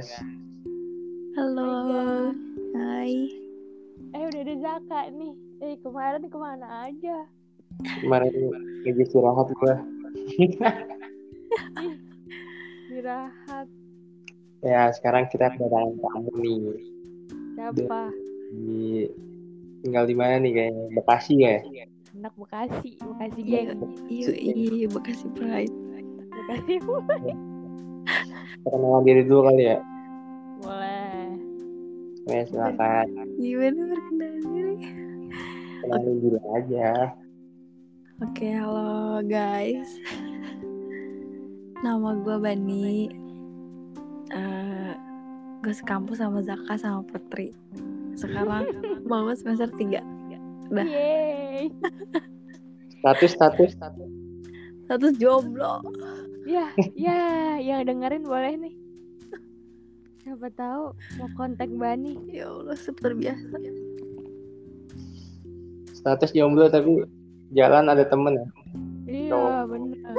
guys. Halo. Hai. Eh udah ada Zaka nih. Eh kemarin ke mana aja? Kemarin lagi istirahat gue. Istirahat. ya sekarang kita kedatangan tamu nih. Siapa? Di tinggal di mana nih kayaknya? Bekasi ya? Anak Bekasi. Bekasi Iya, geng. iya, iya, Bekasi Pride. Bekasi Perkenalan diri dulu kali ya. Ya silakan. Gimana perkenalan diri? Kenalin dulu aja. Oke, halo guys. Nama gue Bani. Eh, gue sekampus sama Zaka sama Putri. Sekarang mau semester 3. Dah. Yeay. Status status status. Status jomblo. Ya, ya, yang dengerin boleh nih. Siapa tahu mau kontak Bani. Ya Allah, seperti biasa. Status jomblo tapi jalan ada temen ya. Iya, bener.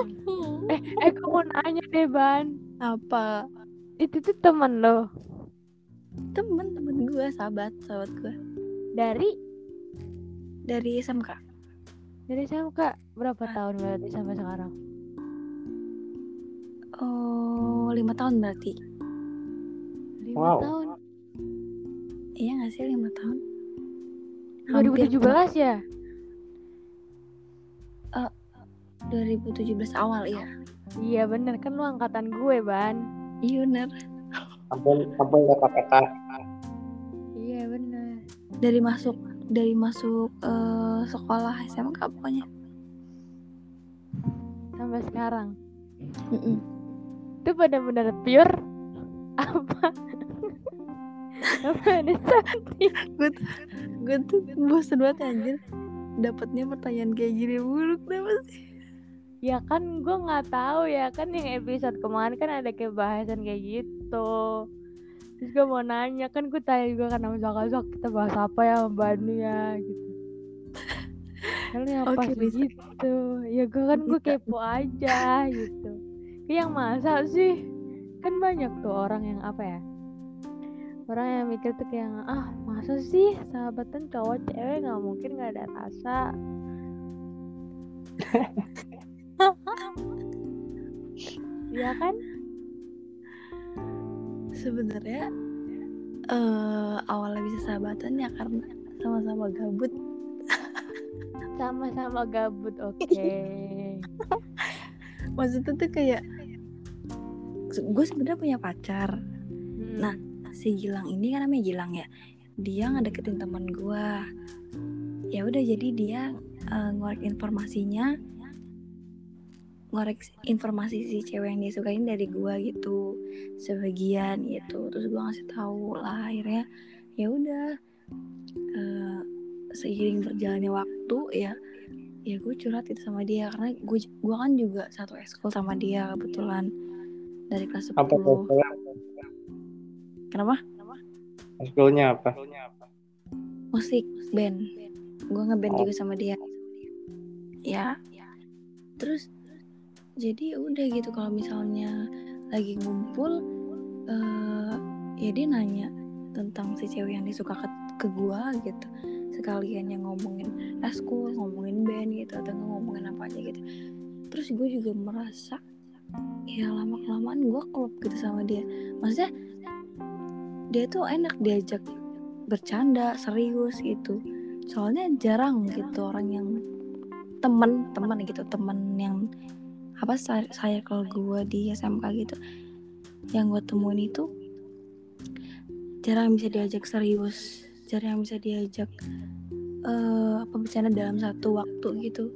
Eh, eh, gue mau nanya deh, Ban. Apa? Itu tuh temen lo Temen-temen gue, sahabat, sahabat gue. dari Dari SMK. dari SMK berapa tahun berarti sampai sekarang? Oh, lima tahun berarti. Lima Wow. tahun. Iya gak sih lima tahun? Hampir 2017 ya? 2017 awal ya. Iya bener kan lu angkatan gue ban. Iya bener. Ampun ampun KPK. Iya bener. Dari masuk dari masuk eh, sekolah SMK pokoknya. Sampai sekarang. Mm-mm. Itu bener-bener pure apa? Apa ada sakti? Gue tuh gue tuh bosen banget anjir. Dapatnya pertanyaan kayak gini mulu kenapa sih? Ya kan gue nggak tahu ya kan yang episode kemarin kan ada kayak bahasan kayak gitu. Terus gue mau nanya kan gue tanya juga kan sama Zaka Zak kita bahas apa ya sama Bani ya gitu. Oke, pas bisa. gitu. Ya gue kan gue kepo aja gitu. Yang masa sih? Kan banyak tuh orang yang apa ya? Orang yang mikir tuh kayak ah masa sih sahabatan cowok cewek nggak mungkin nggak ada rasa. Iya kan? Sebenarnya eh awalnya bisa sahabatan ya karena sama-sama gabut. Sama-sama gabut, oke. Maksudnya tuh kayak gue sebenarnya punya pacar. Hmm. Nah, si Gilang ini kan namanya Gilang ya. Dia ngedeketin teman gue. Ya udah jadi dia eh, ngorek informasinya ngorek informasi si cewek yang dia sukain dari gue gitu sebagian gitu terus gue ngasih tahu lah akhirnya ya udah eh, seiring berjalannya waktu ya ya gue curhat itu sama dia karena gue gue kan juga satu ekskul sama dia kebetulan dari kelas 10 Apa? Kenapa? Eskulnya apa? musik band. Gue ngeband Oh. juga sama dia. Ya. Terus jadi udah gitu kalau misalnya lagi ngumpul eh ya dia nanya tentang si cewek yang disuka ke, ke gua gitu. Sekalian yang ngomongin eskul ngomongin band gitu atau ngomongin apa aja gitu. Terus gue juga merasa ya lama kelamaan gue klop gitu sama dia. Maksudnya dia tuh enak diajak bercanda serius gitu. Soalnya jarang gitu orang yang temen temen gitu temen yang apa saya kalau gue di SMK gitu yang gue temuin itu jarang bisa diajak serius jarang bisa diajak eh apa bercanda dalam satu waktu gitu.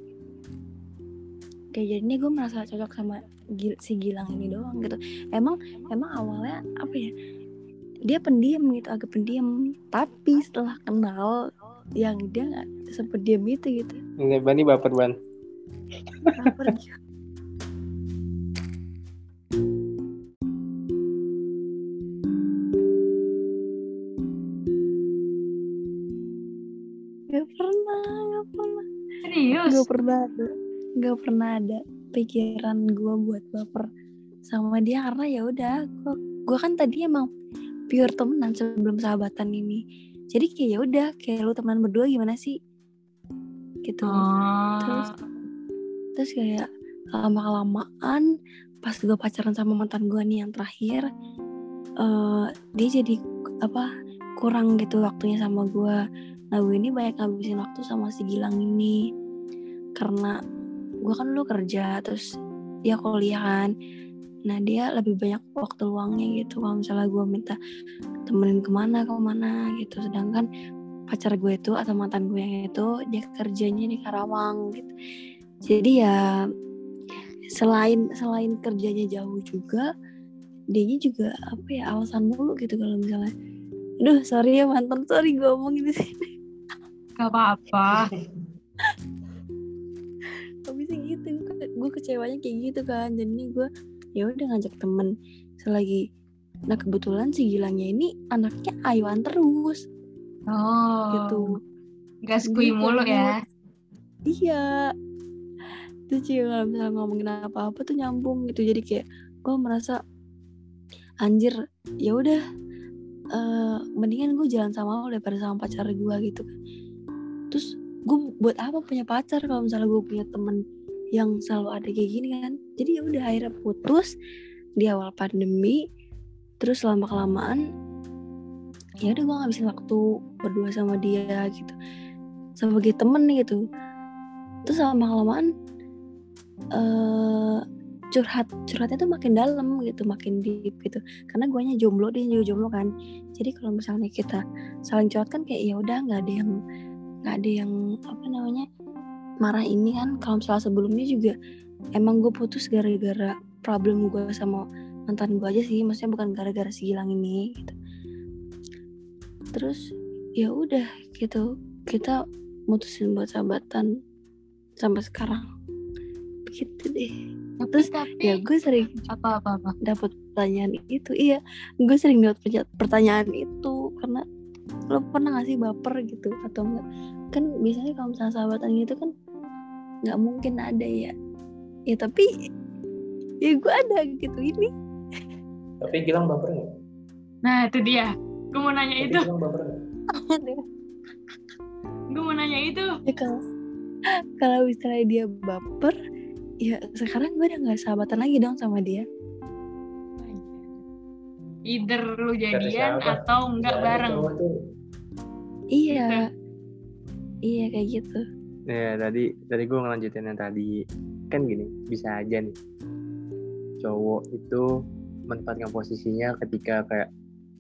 Kayak jadinya gue merasa cocok sama si Gilang ini doang gitu. Emang emang awalnya apa ya dia pendiam gitu agak pendiam tapi setelah kenal yang dia nggak sependiam itu gitu Ini Bani baper ban. Baper. Gak pernah, gak pernah, Serius? gak pernah ada, gak pernah ada pikiran gue buat baper sama dia karena ya udah gue gue kan tadi emang pure temenan sebelum sahabatan ini. Jadi kayak ya udah kayak lu temenan berdua gimana sih? Gitu. Oh. terus terus kayak lama kelamaan pas gue pacaran sama mantan gue nih yang terakhir eh dia jadi apa kurang gitu waktunya sama gue nah gue ini banyak ngabisin waktu sama si Gilang ini. Karena gue kan dulu kerja terus dia kuliah kan nah dia lebih banyak waktu luangnya gitu. Kalau misalnya gue minta temenin ke mana ke mana gitu. Sedangkan pacar gue itu atau mantan gue yang itu dia kerjanya di Karawang gitu. Jadi ya selain selain kerjanya jauh juga dianya juga apa ya alasan mulu gitu kalau misalnya aduh sorry ya mantan sorry gue ngomongin di sini. Gak apa-apa. gak bisa gitu gue kecewanya kayak gitu kan. Jadi gue ya udah ngajak temen. Selagi nah kebetulan si Gilangnya ini anaknya ayuan terus. Oh. gitu. Gak skui Gitu, mulu ya. iya. Itu sih kalau misalnya ngomongin apa-apa tuh nyambung gitu. Jadi kayak gue merasa anjir ya udah eh, mendingan gue jalan sama lo daripada sama pacar gue gitu kan. Terus gue buat apa punya pacar kalau misalnya gue punya temen yang selalu ada kayak gini kan. Jadi ya udah akhirnya putus di awal pandemi. Terus lama kelamaan ya udah gue ngabisin waktu berdua sama dia gitu sebagai temen gitu. Terus lama kelamaan eh curhat curhatnya tuh makin dalam gitu makin deep gitu. Karena guanya jomblo dia juga jomblo kan. Jadi kalau misalnya kita saling curhat kan kayak ya udah nggak ada yang nggak ada yang apa namanya marah ini kan kalau misalnya sebelumnya juga emang gue putus gara-gara problem gue sama mantan gue aja sih maksudnya bukan gara-gara si Gilang ini gitu. Terus ya udah gitu. Kita mutusin buat sahabatan sampai sekarang. Begitu deh. Tapi, Terus, tapi ya gue sering apa apa apa. dapat pertanyaan itu iya. Gue sering dapat pertanyaan itu karena lo pernah gak sih baper gitu atau enggak kan biasanya kalau misalnya sahabatan gitu kan nggak mungkin ada ya ya tapi ya gue ada gitu ini Tapi Gilang baper nggak? Nah itu dia. Gue mau nanya Tapi itu. Gilang baper nggak? Gue mau nanya itu. ya kalau kalau misalnya dia baper ya sekarang gue udah nggak sahabatan lagi dong sama dia Either lu jadian atau enggak bareng. iya iya kayak gitu Ya tadi tadi gue ngelanjutin yang tadi. Kan gini bisa aja nih cowok itu menempatkan posisinya ketika kayak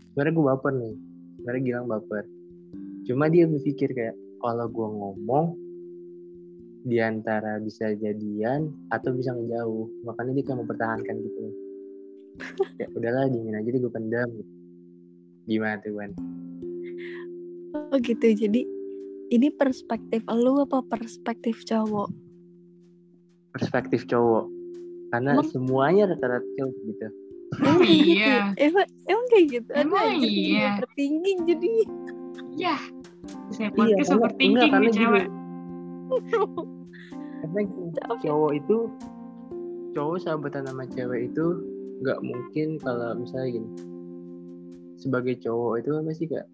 sebenarnya gue baper nih sebenarnya Gilang baper. Cuma dia berpikir kayak kalau gue ngomong di antara bisa jadian atau bisa ngejauh. Makanya dia kayak mempertahankan gitu. Ya udahlah dingin aja deh gue pendam. Gimana tuh Wan? oh gitu. Jadi ini perspektif lu apa perspektif cowok perspektif cowok karena Emang- semuanya rata-rata cowok gitu Emang kayak gitu Iya. ya? Emang, emang kayak gitu. Emang jadi iya. overthinking jadi. Ya. Saya Iya, enggak, nih karena cewek. karena cowok itu cowok sahabatan sama cewek itu nggak mungkin kalau misalnya gini sebagai cowok itu kan pasti kayak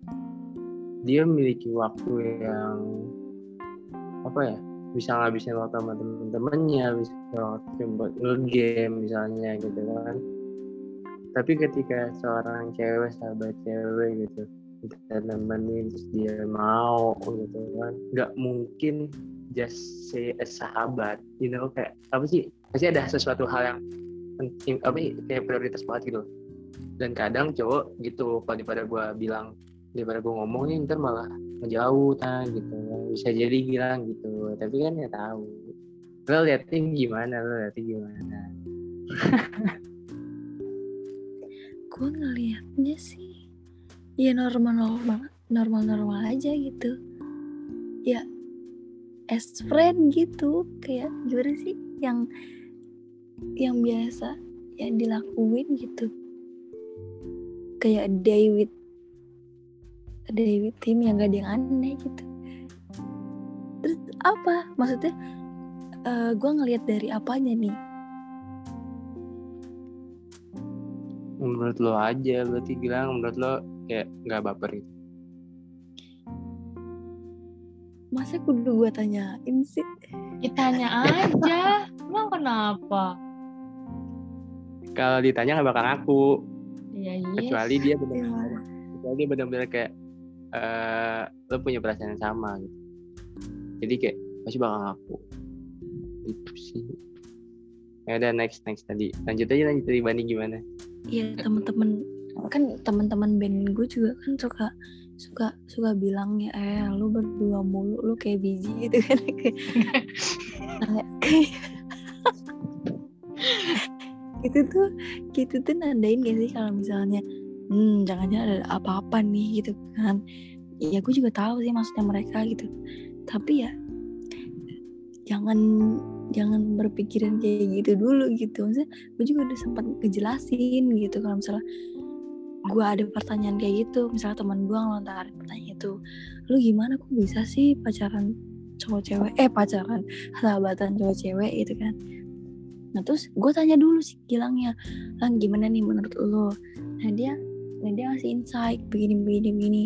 dia memiliki waktu yang apa ya bisa ngabisin waktu sama temen-temennya bisa waktu buat game misalnya gitu kan. Tapi ketika seorang cewek sahabat cewek gitu kita nemenin terus dia mau gitu kan nggak mungkin just say a sahabat you know kayak apa sih pasti ada sesuatu hal yang penting apa ya, kayak prioritas banget gitu. Dan kadang cowok gitu kalau daripada gue bilang daripada gue ngomong nih ntar malah ngejauh kan gitu. Bisa jadi bilang gitu. Tapi kan ya tahu. Lo liatnya gimana? Lo liatnya gimana? Gue ngelihatnya sih ya normal-normal, normal-normal aja gitu. Ya as friend gitu, kayak gimana sih yang yang biasa yang dilakuin gitu. Kayak David David tim yang gak ada yang aneh gitu. Terus apa? Maksudnya gue ngelihat dari apanya nih? menurut lo aja berarti bilang menurut lo kayak nggak baper gitu masa kudu gue tanyain sih Ya tanya aja. Emang kenapa? kalau ditanya nggak bakal ngaku Ya iya. kecuali dia benar ya kecuali dia benar-benar kayak eh lo punya perasaan yang sama gitu. Jadi kayak pasti bakal ngaku. Itu sih. Ya udah next next tadi. Lanjut aja lanjut tadi Bani gimana? Iya teman-teman kan teman-teman band gue juga kan suka suka suka bilang ya eh lu berdua mulu lu kayak biji gitu kan. Kayak- itu tuh gitu tuh nandain gak sih kalau misalnya hmm jangan-jangan ada apa-apa nih gitu kan. Ya gue juga tahu sih maksudnya mereka gitu. Tapi ya jangan jangan berpikiran kayak gitu dulu gitu. Maksudnya gue juga udah sempat ngejelasin gitu. Kalau misalnya gue ada pertanyaan kayak gitu misalnya teman gue ngelontarin pertanyaan itu lu gimana? Kok bisa sih pacaran cowok cewek eh pacaran sahabatan cowok cewek? Gitu kan. Nah terus gue tanya dulu sih Gilangnya lang gimana nih menurut lo nah dia nah dia ngasih insight begini begini begini.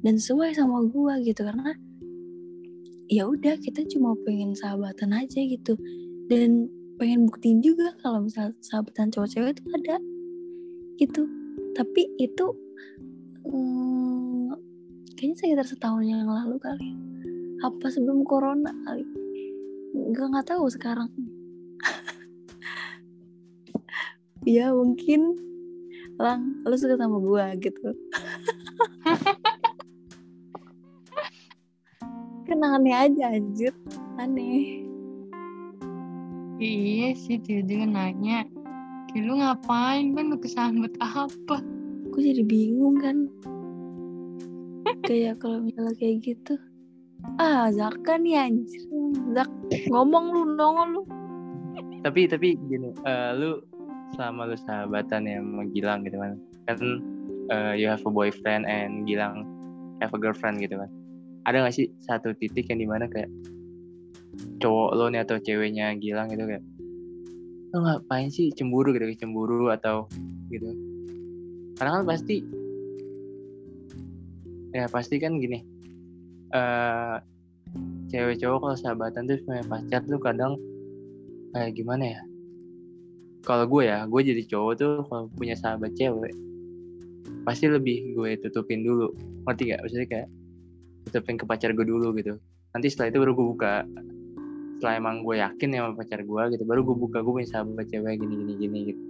Dan sesuai sama gue gitu karena ya udah kita cuma pengen sahabatan aja gitu. Dan pengen buktiin juga kalau misalnya sahabatan cowok cewek itu ada gitu. Tapi itu hmm, kayaknya sekitar setahun yang lalu kali apa sebelum corona kali? Nggak nggak tahu sekarang. Ya mungkin lang lu suka sama gua gitu. Kan aneh aja anjir. Aneh. Iya sih tiba-tiba nanya. Kayak lu ngapain? Kan lu kesambet apa? gue jadi bingung kan. Kayak kalau misalnya kayak gitu. Ah Zaka nih anjir. Zak ngomong lu nongol lu. Tapi tapi gini eh, lu selama lu sahabatan ya sama gitu kan kan eh, you have a boyfriend and Gilang have a girlfriend gitu kan ada gak sih satu titik yang di mana kayak cowok lo nih atau ceweknya Gilang gitu kayak lo ngapain sih cemburu gitu cemburu atau gitu? Karena kan pasti ya pasti kan gini eh cewek cowok kalau sahabatan tuh punya pacar tuh kadang kayak gimana ya kalau gue ya gue jadi cowok tuh kalau punya sahabat cewek pasti lebih gue tutupin dulu. Ngerti gak maksudnya kayak tutupin ke pacar gue dulu gitu. Nanti setelah itu baru gue buka. Setelah emang gue yakin ya sama pacar gue gitu baru gue buka gue punya sahabat cewek gini gini gini gitu.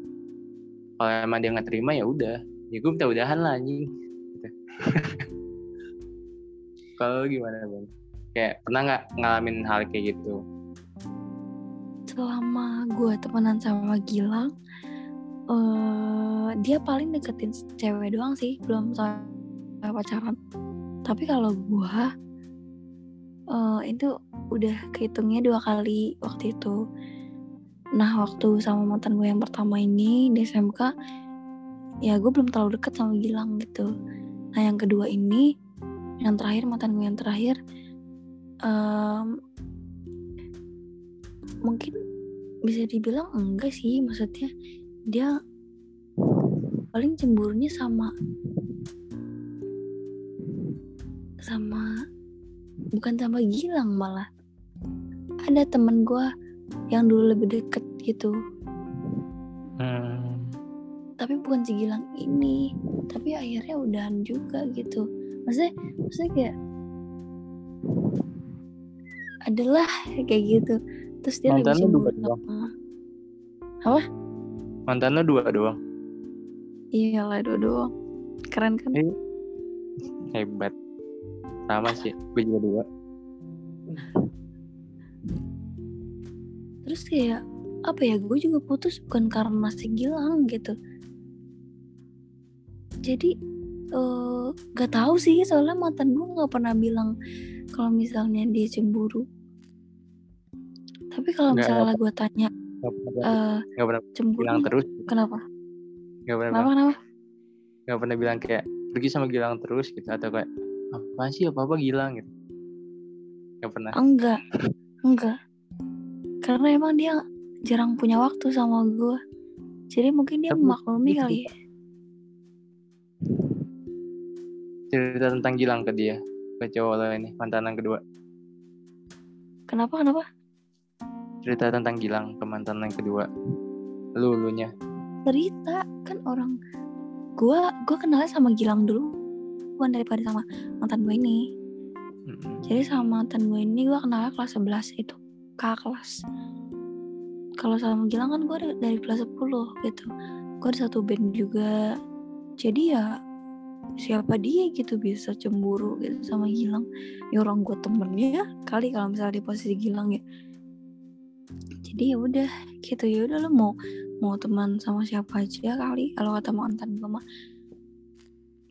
Kalau emang dia nggak terima ya udah. Ya gue minta udahan lah anjing. Gitu. kalau gimana bang? Kayak pernah nggak ngalamin hal kayak gitu selama gue temenan sama Gilang eh dia paling deketin cewek doang sih belum sampai pacaran. Tapi kalau gue eh itu udah kehitungnya dua kali waktu itu. Nah waktu sama mantan gue yang pertama ini di SMK ya gue belum terlalu deket sama Gilang gitu. Nah yang kedua ini yang terakhir mantan gue yang terakhir em, mungkin bisa dibilang enggak sih maksudnya dia paling cemburunya sama sama bukan sama Gilang malah. Ada temen gue yang dulu lebih deket gitu. Hmm. tapi bukan si Gilang ini tapi akhirnya udahan juga gitu. Maksudnya maksudnya kayak adalah kayak gitu terus dia Mantan cemburu dua doang? sama mantan lo dua doang. Iya lah dua doang. Keren kan? Eh. hebat. Sama sih gue juga dua. Terus kayak apa ya gue juga putus bukan karena si Gilang gitu. Jadi eh gak tahu sih soalnya mantan gue nggak pernah bilang kalau misalnya dia cemburu tapi kalau Nggak- misalnya gue tanya nggak pernah nggak pernah cemburu bilang terus. kenapa? Nggak pernah kenapa kenapa? Nggak pernah bilang kayak pergi sama Gilang terus gitu. Atau kayak apa sih apa apa Gilang gitu. Nggak pernah. Enggak. Enggak. Karena emang dia jarang punya waktu sama gue jadi mungkin dia Tapi memaklumi itu- kali. ya cerita tentang Gilang ke dia ke cowok lo ini mantan yang kedua. Kenapa kenapa cerita tentang Gilang ke mantan yang kedua. Lu lu nya cerita kan orang gua gua kenalnya sama Gilang dulu. Bukan daripada sama mantan gue ini. Mm-mm. jadi sama mantan gue ini gua kenalnya kelas 11 itu kakak kelas. Kalau sama Gilang kan gue dari kelas 10 gitu. Gue ada satu band juga. Jadi ya siapa dia gitu bisa cemburu gitu sama Gilang. Ya orang gue temennya kali kalau misalnya di posisi Gilang ya jadi ya udah gitu. Ya udah lo mau mau teman sama siapa aja kali. Kalau kata mantan gue mah.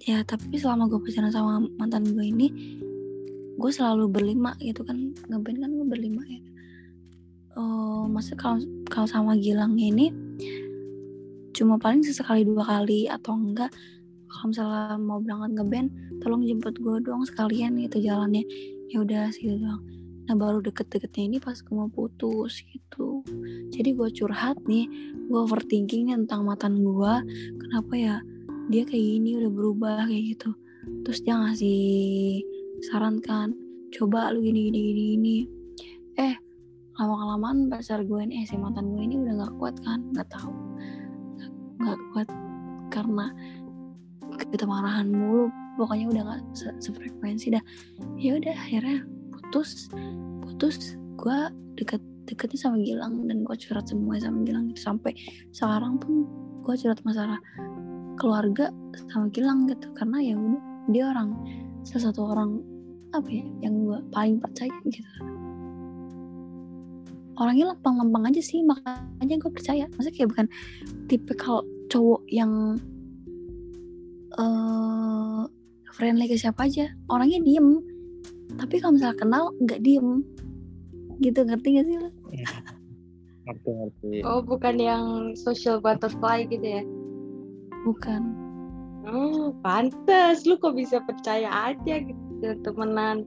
Ya tapi selama gue pacaran sama mantan gue ini gue selalu berlima gitu kan. Ngeband kan gue berlima ya? Oh maksudnya kalau kalau sama Gilang ini cuma paling sesekali dua kali atau enggak kalau misalnya mau berangkat ngeband tolong jemput gue doang sekalian gitu jalannya. Ya udah sih gitu doang nah baru deket-deketnya ini pas gue mau putus gitu. Jadi gue curhat nih gue overthinking nih tentang mantan gue kenapa ya dia kayak gini udah berubah kayak gitu. Terus dia ngasih saran kan coba lu gini gini gini gini. Eh lama kelamaan pacar gue ini eh si mantan gue ini udah nggak kuat kan nggak tahu. Nggak kuat karena kita marahan mulu pokoknya udah nggak se sefrekuensi dah. Ya udah akhirnya putus putus gue deket deketnya sama Gilang dan gue curhat semua sama Gilang gitu. sampai sekarang pun gue curhat masalah keluarga sama Gilang gitu. Karena ya udah dia orang salah satu orang apa ya yang gue paling percaya gitu. Orangnya lempang-lempang aja sih makanya gue percaya. Maksudnya kayak bukan tipe kalau cowok yang eh friendly ke siapa aja orangnya diem tapi kalau misalnya kenal nggak diem gitu ngerti gak sih lo ngerti ngerti Oh, bukan yang social butterfly gitu ya? bukan Oh, pantes. Lu kok bisa percaya aja gitu temenan.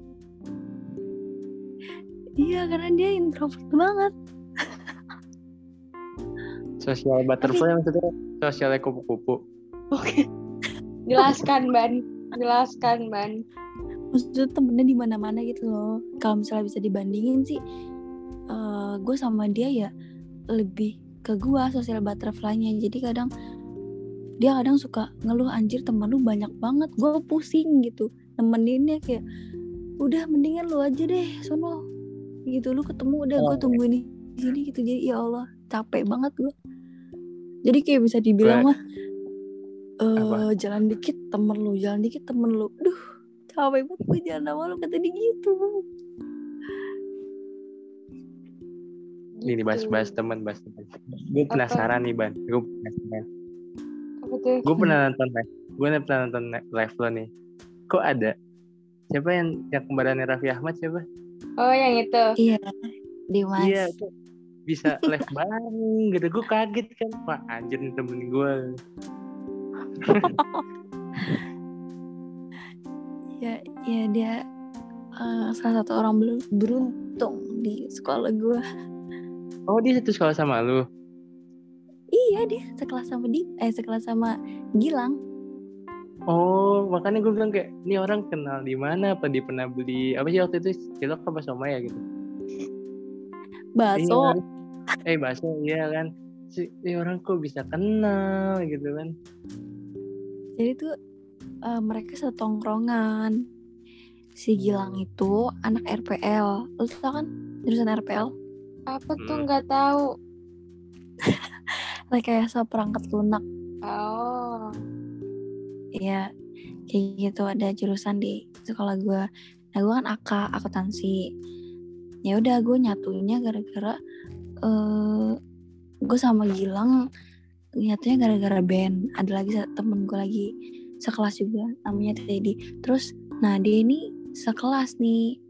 iya karena dia introvert banget sosial butterfly maksudnya sosialnya kupu-kupu Oke. Jelaskan, Ban. Jelaskan, Ban. Maksudnya temennya di mana mana gitu loh. Kalau misalnya bisa dibandingin sih eh gue sama dia ya lebih ke gue sosial butterfly-nya. Jadi kadang dia kadang suka ngeluh anjir temen lu banyak banget. Gue pusing gitu nemeninnya kayak udah mendingan lu aja deh sono. Gitu lu ketemu udah gue Oh. tungguin di sini gitu. Jadi ya Allah capek banget gue jadi kayak bisa dibilang mah eh Apa? jalan dikit temen lu jalan dikit temen lu. Duh capek banget gue jalan sama lu kata dia gitu. Ini bahas-bahas teman bahas teman. Gue penasaran nih ban. Gue penasaran gue pernah nonton live gue pernah nonton live lo nih. Kok ada? Siapa yang yang kembarannya Raffi Ahmad siapa? Oh, yang itu. iya Dimas. Iya bisa live bareng gitu. Gue kaget kan. Wah anjir nih temen gue ya ya dia eh, salah satu orang beruntung di sekolah gue oh dia satu sekolah sama lu? Iya dia sekelas sama di eh sekelas sama Gilang. Oh makanya gue bilang kayak ini orang kenal di mana? Apa dia pernah beli apa sih waktu itu cilok apa somai ya? gitu. Bakso. Iya, eh bakso iya kan? Si ini orang kok bisa kenal? gitu kan. Jadi tuh eh, mereka setongkrongan si Gilang itu anak RPL lu tau kan jurusan RPL Apa tuh Hmm. nggak tahu. rekayasa perangkat lunak Oh. Iya, kayak gitu ada jurusan di sekolah gue. Nah gue kan AK akuntansi. Ya udah gue nyatunya gara-gara eh gue sama Gilang nyatunya gara-gara band. Ada lagi temen gue lagi sekelas juga namanya Teddy. Terus nah dia ini sekelas nih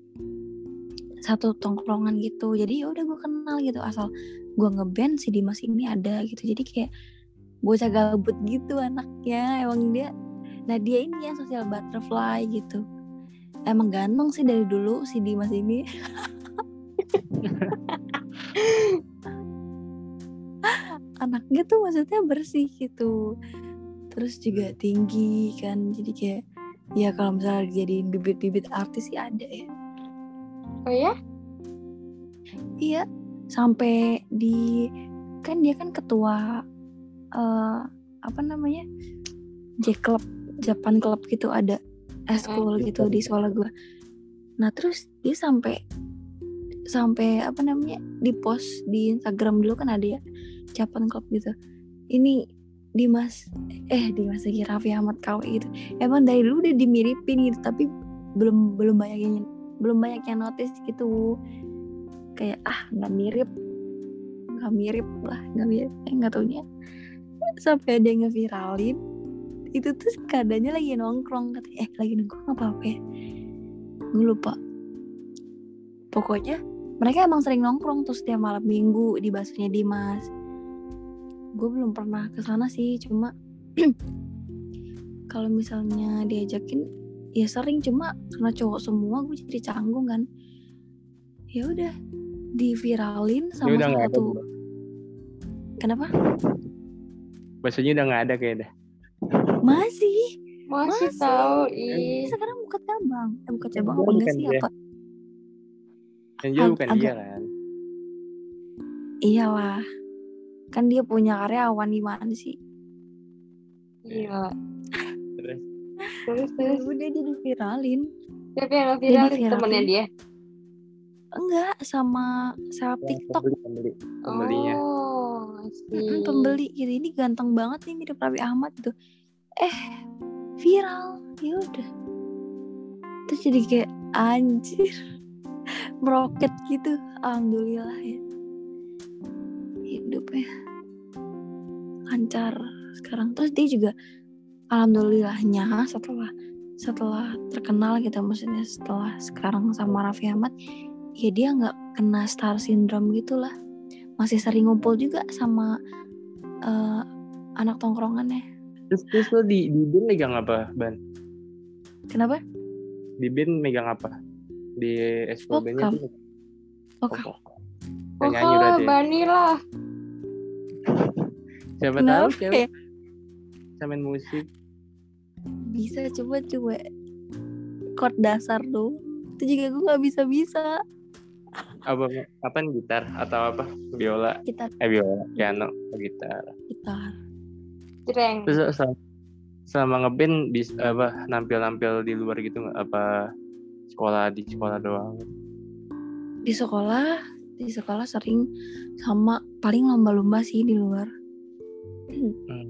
satu tongkrongan gitu. Jadi ya udah gue kenal gitu asal gue ngeband si Dimas ini ada gitu. Jadi kayak bocah gabut gitu anaknya emang dia nah dia ini yang sosial butterfly gitu emang ganteng sih dari dulu si Dimas ini anaknya tuh maksudnya bersih gitu terus juga tinggi kan. Jadi kayak ya kalau misalnya dijadiin bibit-bibit artis sih ada ya. Oh ya? iya sampai di kan dia kan ketua eh apa namanya J Club Japan Club gitu ada eskul gitu di sekolah gua. Nah terus dia sampai sampai apa namanya di post di Instagram dulu kan ada ya Japan Club gitu. Ini Dimas eh Dimas lagi Raffi Ahmad KW gitu. Emang dari dulu udah dimiripin gitu tapi belum belum banyak yang belum banyak yang notice gitu. Kayak ah nggak mirip. Nggak mirip lah nggak mirip eh nggak taunya. Sampai ada yang ngeviralin itu tuh keadaannya lagi nongkrong katanya. Eh lagi nongkrong apa apa ya? Gue lupa. Pokoknya mereka emang sering nongkrong tuh setiap malam minggu di basuhnya Dimas gue belum pernah ke sana sih cuma kalau misalnya diajakin ya sering cuma karena cowok semua gue jadi canggung kan ya udah diviralin sama udah ada. satu Bro. kenapa Bahasanya udah nggak ada kayaknya. dah. masih Masih Masih. tahu ih. sekarang buka cabang eh buka cabang apa enggak bukan sih dia. apa Yang Ag- bukan agak- dia kan. iyalah kan dia punya karyawan di mana sih? Gila. Terus? Terus ya terus. udah dia diviralin. Siapa yang diviralin. temennya dia? enggak sama yang TikTok. pembeli, pembeli, pembelinya. Oh, Mm, sih. pembeli. Gitu ini ganteng banget nih mirip Raffi Ahmad tuh. Eh viral. Ya udah. Terus jadi kayak anjir. Meroket gitu. Alhamdulillah ya hidupnya lancar sekarang terus dia juga alhamdulillahnya setelah setelah terkenal gitu maksudnya setelah sekarang sama Raffi Ahmad ya dia nggak kena star syndrome gitulah masih sering ngumpul juga sama eh, anak tongkrongannya Terus terus lo di di bin megang apa, Ban? kenapa Di bin megang apa? Di expo bandnya Vokal. tuh vokal vokal. Kayak nyanyi Pokoknya berarti. ya? Bani lah. Siapa tahu kenapa cewek ya? bisa main musik. bisa coba coba chord dasar tuh itu juga gue nggak bisa bisa Apa apa nih, gitar atau apa? Biola. kita Eh biola, piano, gitar. gitar Cireng. Terus selama, selama ngeband bis apa nampil-nampil di luar gitu nggak apa sekolah di sekolah doang? di sekolah di sekolah sering sama paling lomba-lomba sih di luar Hmm.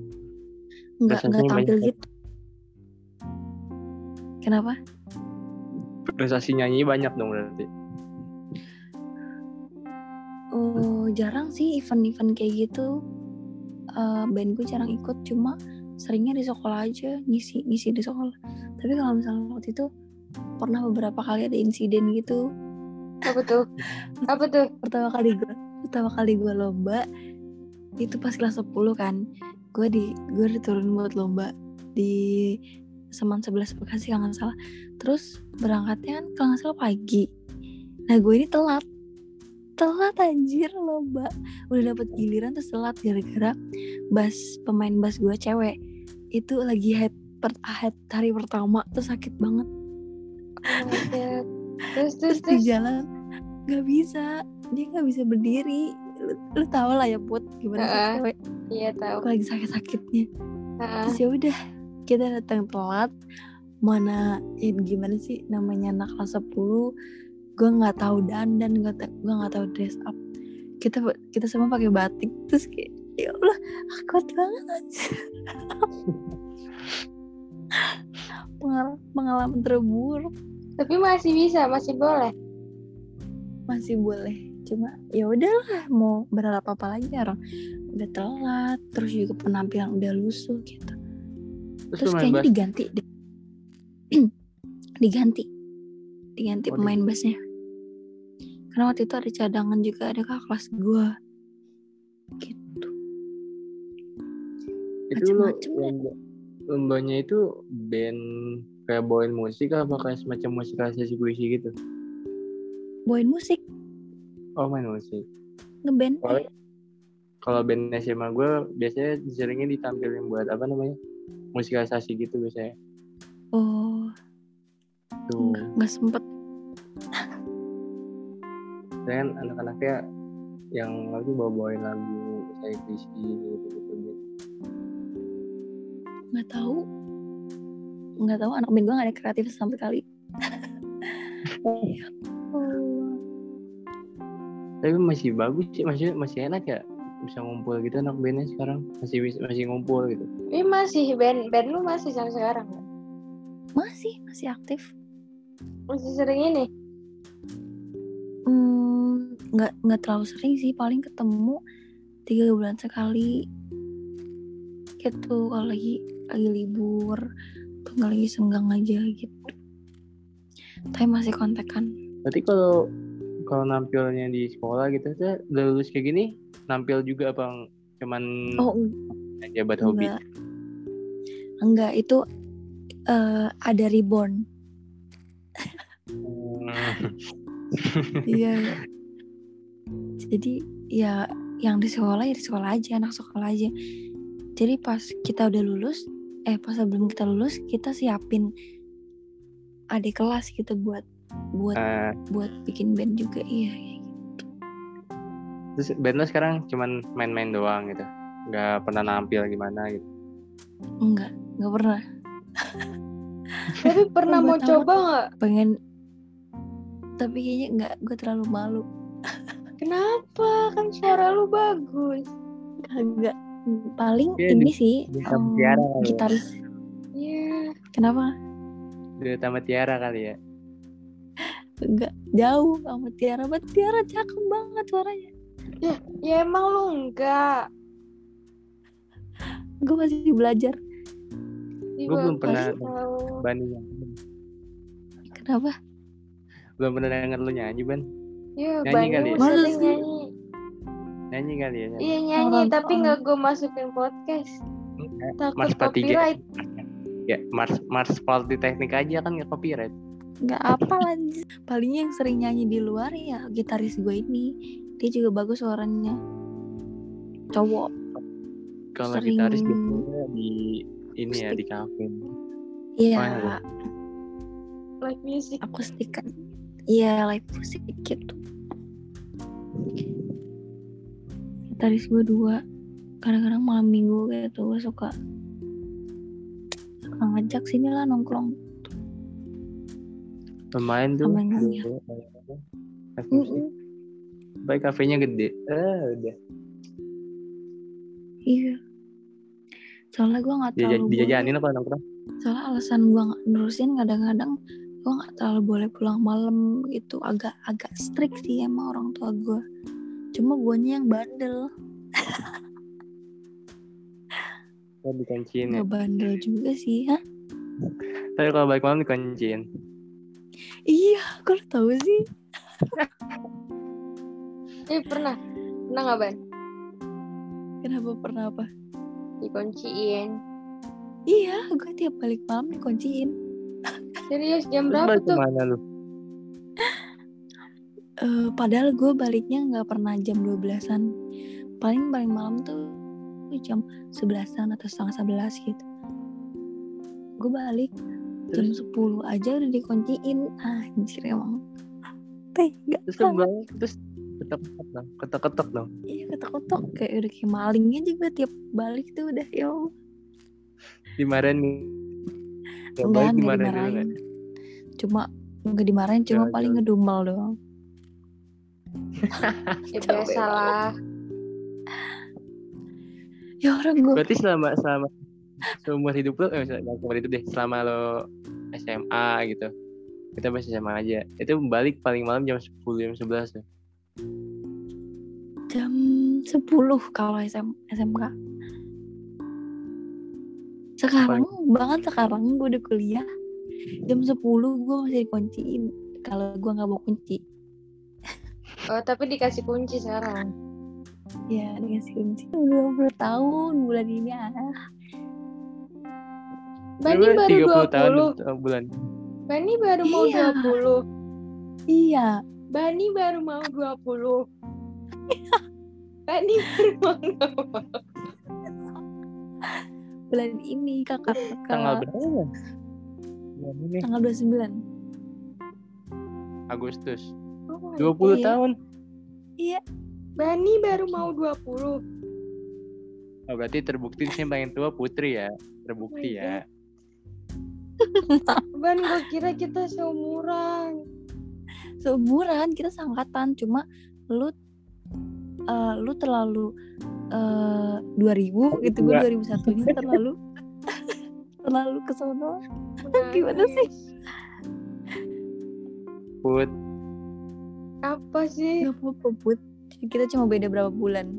nggak nggak tampil banyak ya? gitu kenapa Prestasi nyanyi banyak dong berarti. Oh, jarang sih event-event kayak gitu. Eh band gue jarang ikut, cuma seringnya di sekolah aja, ngisi ngisi di sekolah. Tapi kalau misalnya waktu itu pernah beberapa kali ada insiden gitu. Apa tuh? Apa tuh? Pertama kali gue, pertama kali gue lomba itu pas kelas 10 kan. Gue di gue diturun buat lomba di Seman 11 Bekasi kalau nggak salah. Terus berangkatnya kan kalau nggak salah pagi. Nah gue ini telat telat anjir lomba udah dapet giliran terus telat gara-gara bass pemain bass gue cewek itu lagi head per head hari pertama terus sakit banget Oh God. Terus terus terus di terus. jalan nggak bisa dia nggak bisa berdiri lu, lu tau lah ya put gimana sih Heeh. cewek Iya tahu. aku lagi sakit-sakitnya Heeh. terus ya udah kita datang telat mana ya gimana sih namanya anak kelas 10 gue nggak tahu dandan gue gue nggak tahu dress up kita kita semua pakai batik terus kayak ya Allah akut banget aja Pengal- pengalaman terburuk Tapi masih bisa, masih boleh. masih boleh. Cuma ya udahlah mau berharap apa lagi orang udah telat terus juga penampilan udah lusuh gitu. Terus, terus kayaknya diganti deh. Diganti. Diganti Oh, pemain bassnya karena waktu itu ada cadangan juga ada kakak kelas gue gitu. Itu lomba, lombanya itu band kayak bawain musik apa kayak semacam musikalisasi puisi gitu? bawain musik Oh main musik. ngeband Paling kalau band SMA gue biasanya seringnya ditampilin buat apa namanya musikalisasi gitu biasanya Oh, tuh nggak nggak sempet. saya kan anak-anaknya yang lagi bawa bawain lagu saya puisi gitu gitu Nggak tahu. Nggak tahu anak band gue nggak ada kreatif sama sekali. Ya Allah. tapi masih bagus sih maksudnya masih enak ya bisa ngumpul gitu anak bandnya sekarang masih masih ngumpul gitu Ini masih band band lu masih sampai sekarang? Masih, masih aktif. Masih sering ini? Hmm, nggak nggak terlalu sering sih, paling ketemu tiga bulan sekali. Gitu kalau lagi lagi libur, tuh nggak lagi senggang aja gitu. Tapi masih kontekan. berarti kalau kalau nampilnya di sekolah gitu saya udah lulus kayak gini nampil juga apa cuman Oh aja buat hobi enggak, itu eh, ada reborn. Hmm. Iya. iya. Jadi ya yang di sekolah ya di sekolah aja, anak sekolah aja. Jadi pas kita udah lulus, eh pas sebelum kita lulus kita siapin adik kelas gitu buat buat Eh, buat bikin band juga iya. kayak gitu. terus band lo sekarang cuman main-main doang gitu nggak pernah nampil gimana gitu Enggak, enggak pernah. Tapi pernah mau coba nggak? Pengen tapi kayaknya enggak, gue terlalu malu. Kenapa? Kan suara lu bagus. Kagak. Paling Iya, ini di- sih di em, Tiara ya. gitaris. Iya. Kenapa? udah tambah Tiara kali ya Enggak jauh sama Tiara, banget Tiara cakep banget suaranya. Ya emang lu enggak. Gue masih belajar. Ih, Gua belum pernah- tau. Ban yang Kenapa? belum pernah denger lu nyanyi ban Iya, Nyanyi Bani kali ya? nyanyi. Nyanyi kali ya Iya nyanyi, Orang- tapi nggak gue masukin podcast. Enggak. Takut Mars copyright. ya Mars Mars Teknik aja kan nggak copyright Nggak apa lanjut. Palingnya yang sering nyanyi di luar ya gitaris gue ini. Dia juga bagus suaranya. Cowok. kalau Sering- gitaris biasanya di ini ya di kafe Iya, Mana Live music. akustik kan. Iya, live musik gitu. Gitaris gue dua. Kadang-kadang malam minggu gitu gue suka suka ngajak sini lah nongkrong. lumayan tuh. Musik. baik kafenya gede. Ah udah. Iya. Soalnya gue nggak terlalu dijajanin apa nongkrong? Soalnya alasan gue nggak nerusin kadang-kadang gue nggak terlalu boleh pulang malam gitu. Agak agak strict sih emang orang tua gue cuma guanya yang bandel oh, dikunciin ya nggak bandel juga sih hah tapi kalau balik malam dikunciin iya kok lo tahu sih Eh pernah. Pernah nggak Ban? kenapa pernah apa Dikunciin. iya gue tiap balik malam dikunciin Serius jam terus berapa tuh? lu Eh, padahal gue baliknya nggak pernah jam 12-an paling paling malam tuh jam 11-an atau setengah 11 gitu. Gue balik jam 10 aja udah dikunciin. Anjir emang. Tega terus lu bilang terus ketok-ketok dong ketok-ketok dong. Iya ketok-ketok. Kayak udah kayak malingnya juga tiap balik tuh udah ya Allah. dimarahin. Nih enggak enggak dimarahin cuma enggak dimarahin cuma paling ngedumel doang Ya Capek biasa lah. ya orang gue berarti selama selama seumur hidup lo eh misalnya, seumur hidup deh selama lo SMA gitu. Kita masih SMA aja. Itu balik paling malam jam 10 jam 11 tuh. Jam 10 kalau SM, SMK sekarang banget sekarang gue udah kuliah. Jam 10 gue masih dikunciin kalau gue nggak bawa kunci Oh tapi dikasih kunci sekarang. ya dikasih kunci udah 20 tahun bulan ini ah Bani baru 30 tahun 20. eh, bulan Bani baru mau Iya. 20. iya Bani baru mau 20. Bani baru mau nggak mau. bulan ini kakak Tanggal kakak berapa? Bulan ini tanggal 29 Agustus. Oh, 20 iya. tahun. Bani baru mau 20. Oh, berarti terbukti sini paling tua Putri ya. Terbukti Oh ya. Ban gue kira kita seumuran. seumuran kita seangkatan cuma lu eh, lu terlalu eh 2000 gitu gue Enggak. 2001 nya terlalu terlalu kesono Gimana sih? Put. Apa sih? nggak apa-apa put kita cuma beda berapa bulan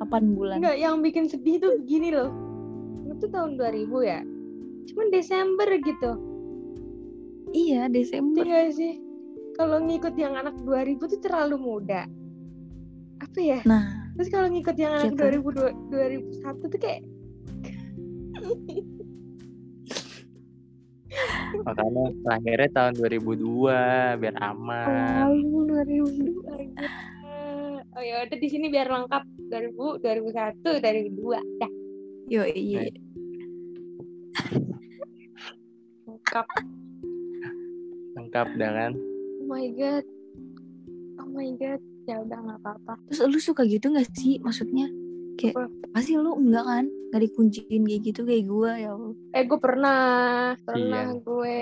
8 bulan Enggak, yang bikin sedih tuh begini loh. Itu tahun 2000 ya. Cuman Desember gitu. iya Desember Iya sih. Kalau ngikut yang anak 2000 tuh terlalu muda. Apa ya? nah Terus kalau ngikut yang anak Gitu. 2000 2001 tuh kayak Makanya terakhirnya tahun 2002 biar aman. lalu 2002. Oh ya udah di sini biar lengkap 2000, 2001, 2002. Dah, yo iya lengkap. Lengkap dah kan. Oh my god. Oh my god. Ya udah nggak apa-apa. terus lu suka gitu gak sih maksudnya kayak Apa? pasti lu enggak kan nggak dikunciin kayak gitu kayak gue ya Allah Eh gue pernah, pernah Iya. gue.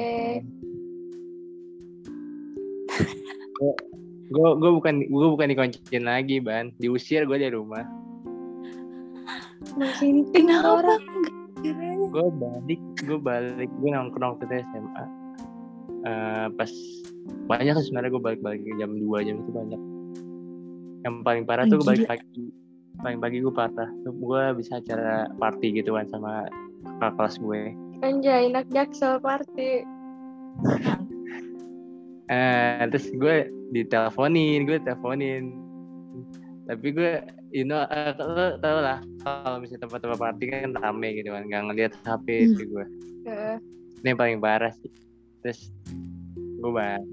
Gue gue bukan gue bukan dikunciin lagi ban, diusir gue dari rumah. Masih kenapa orang. Enggak. Gue balik, gue balik, gue nongkrong itu SMA. Eh, pas banyak sebenarnya gue balik-balik jam 2 jam itu banyak. Yang paling parah tuh gue balik pagi. Paling pagi gue parah. Tuh gue bisa acara party gitu kan sama kakak kelas gue. Anjay, anak jaksel party. Eh, terus gue diteleponin, gue teleponin. Tapi gue, you know, eh, lo tau lah, kalau misalnya tempat-tempat party kan rame gitu kan, nggak ngeliat HP Hmm. sih gue. Heeh. Ini yang paling parah sih. Terus gue bang,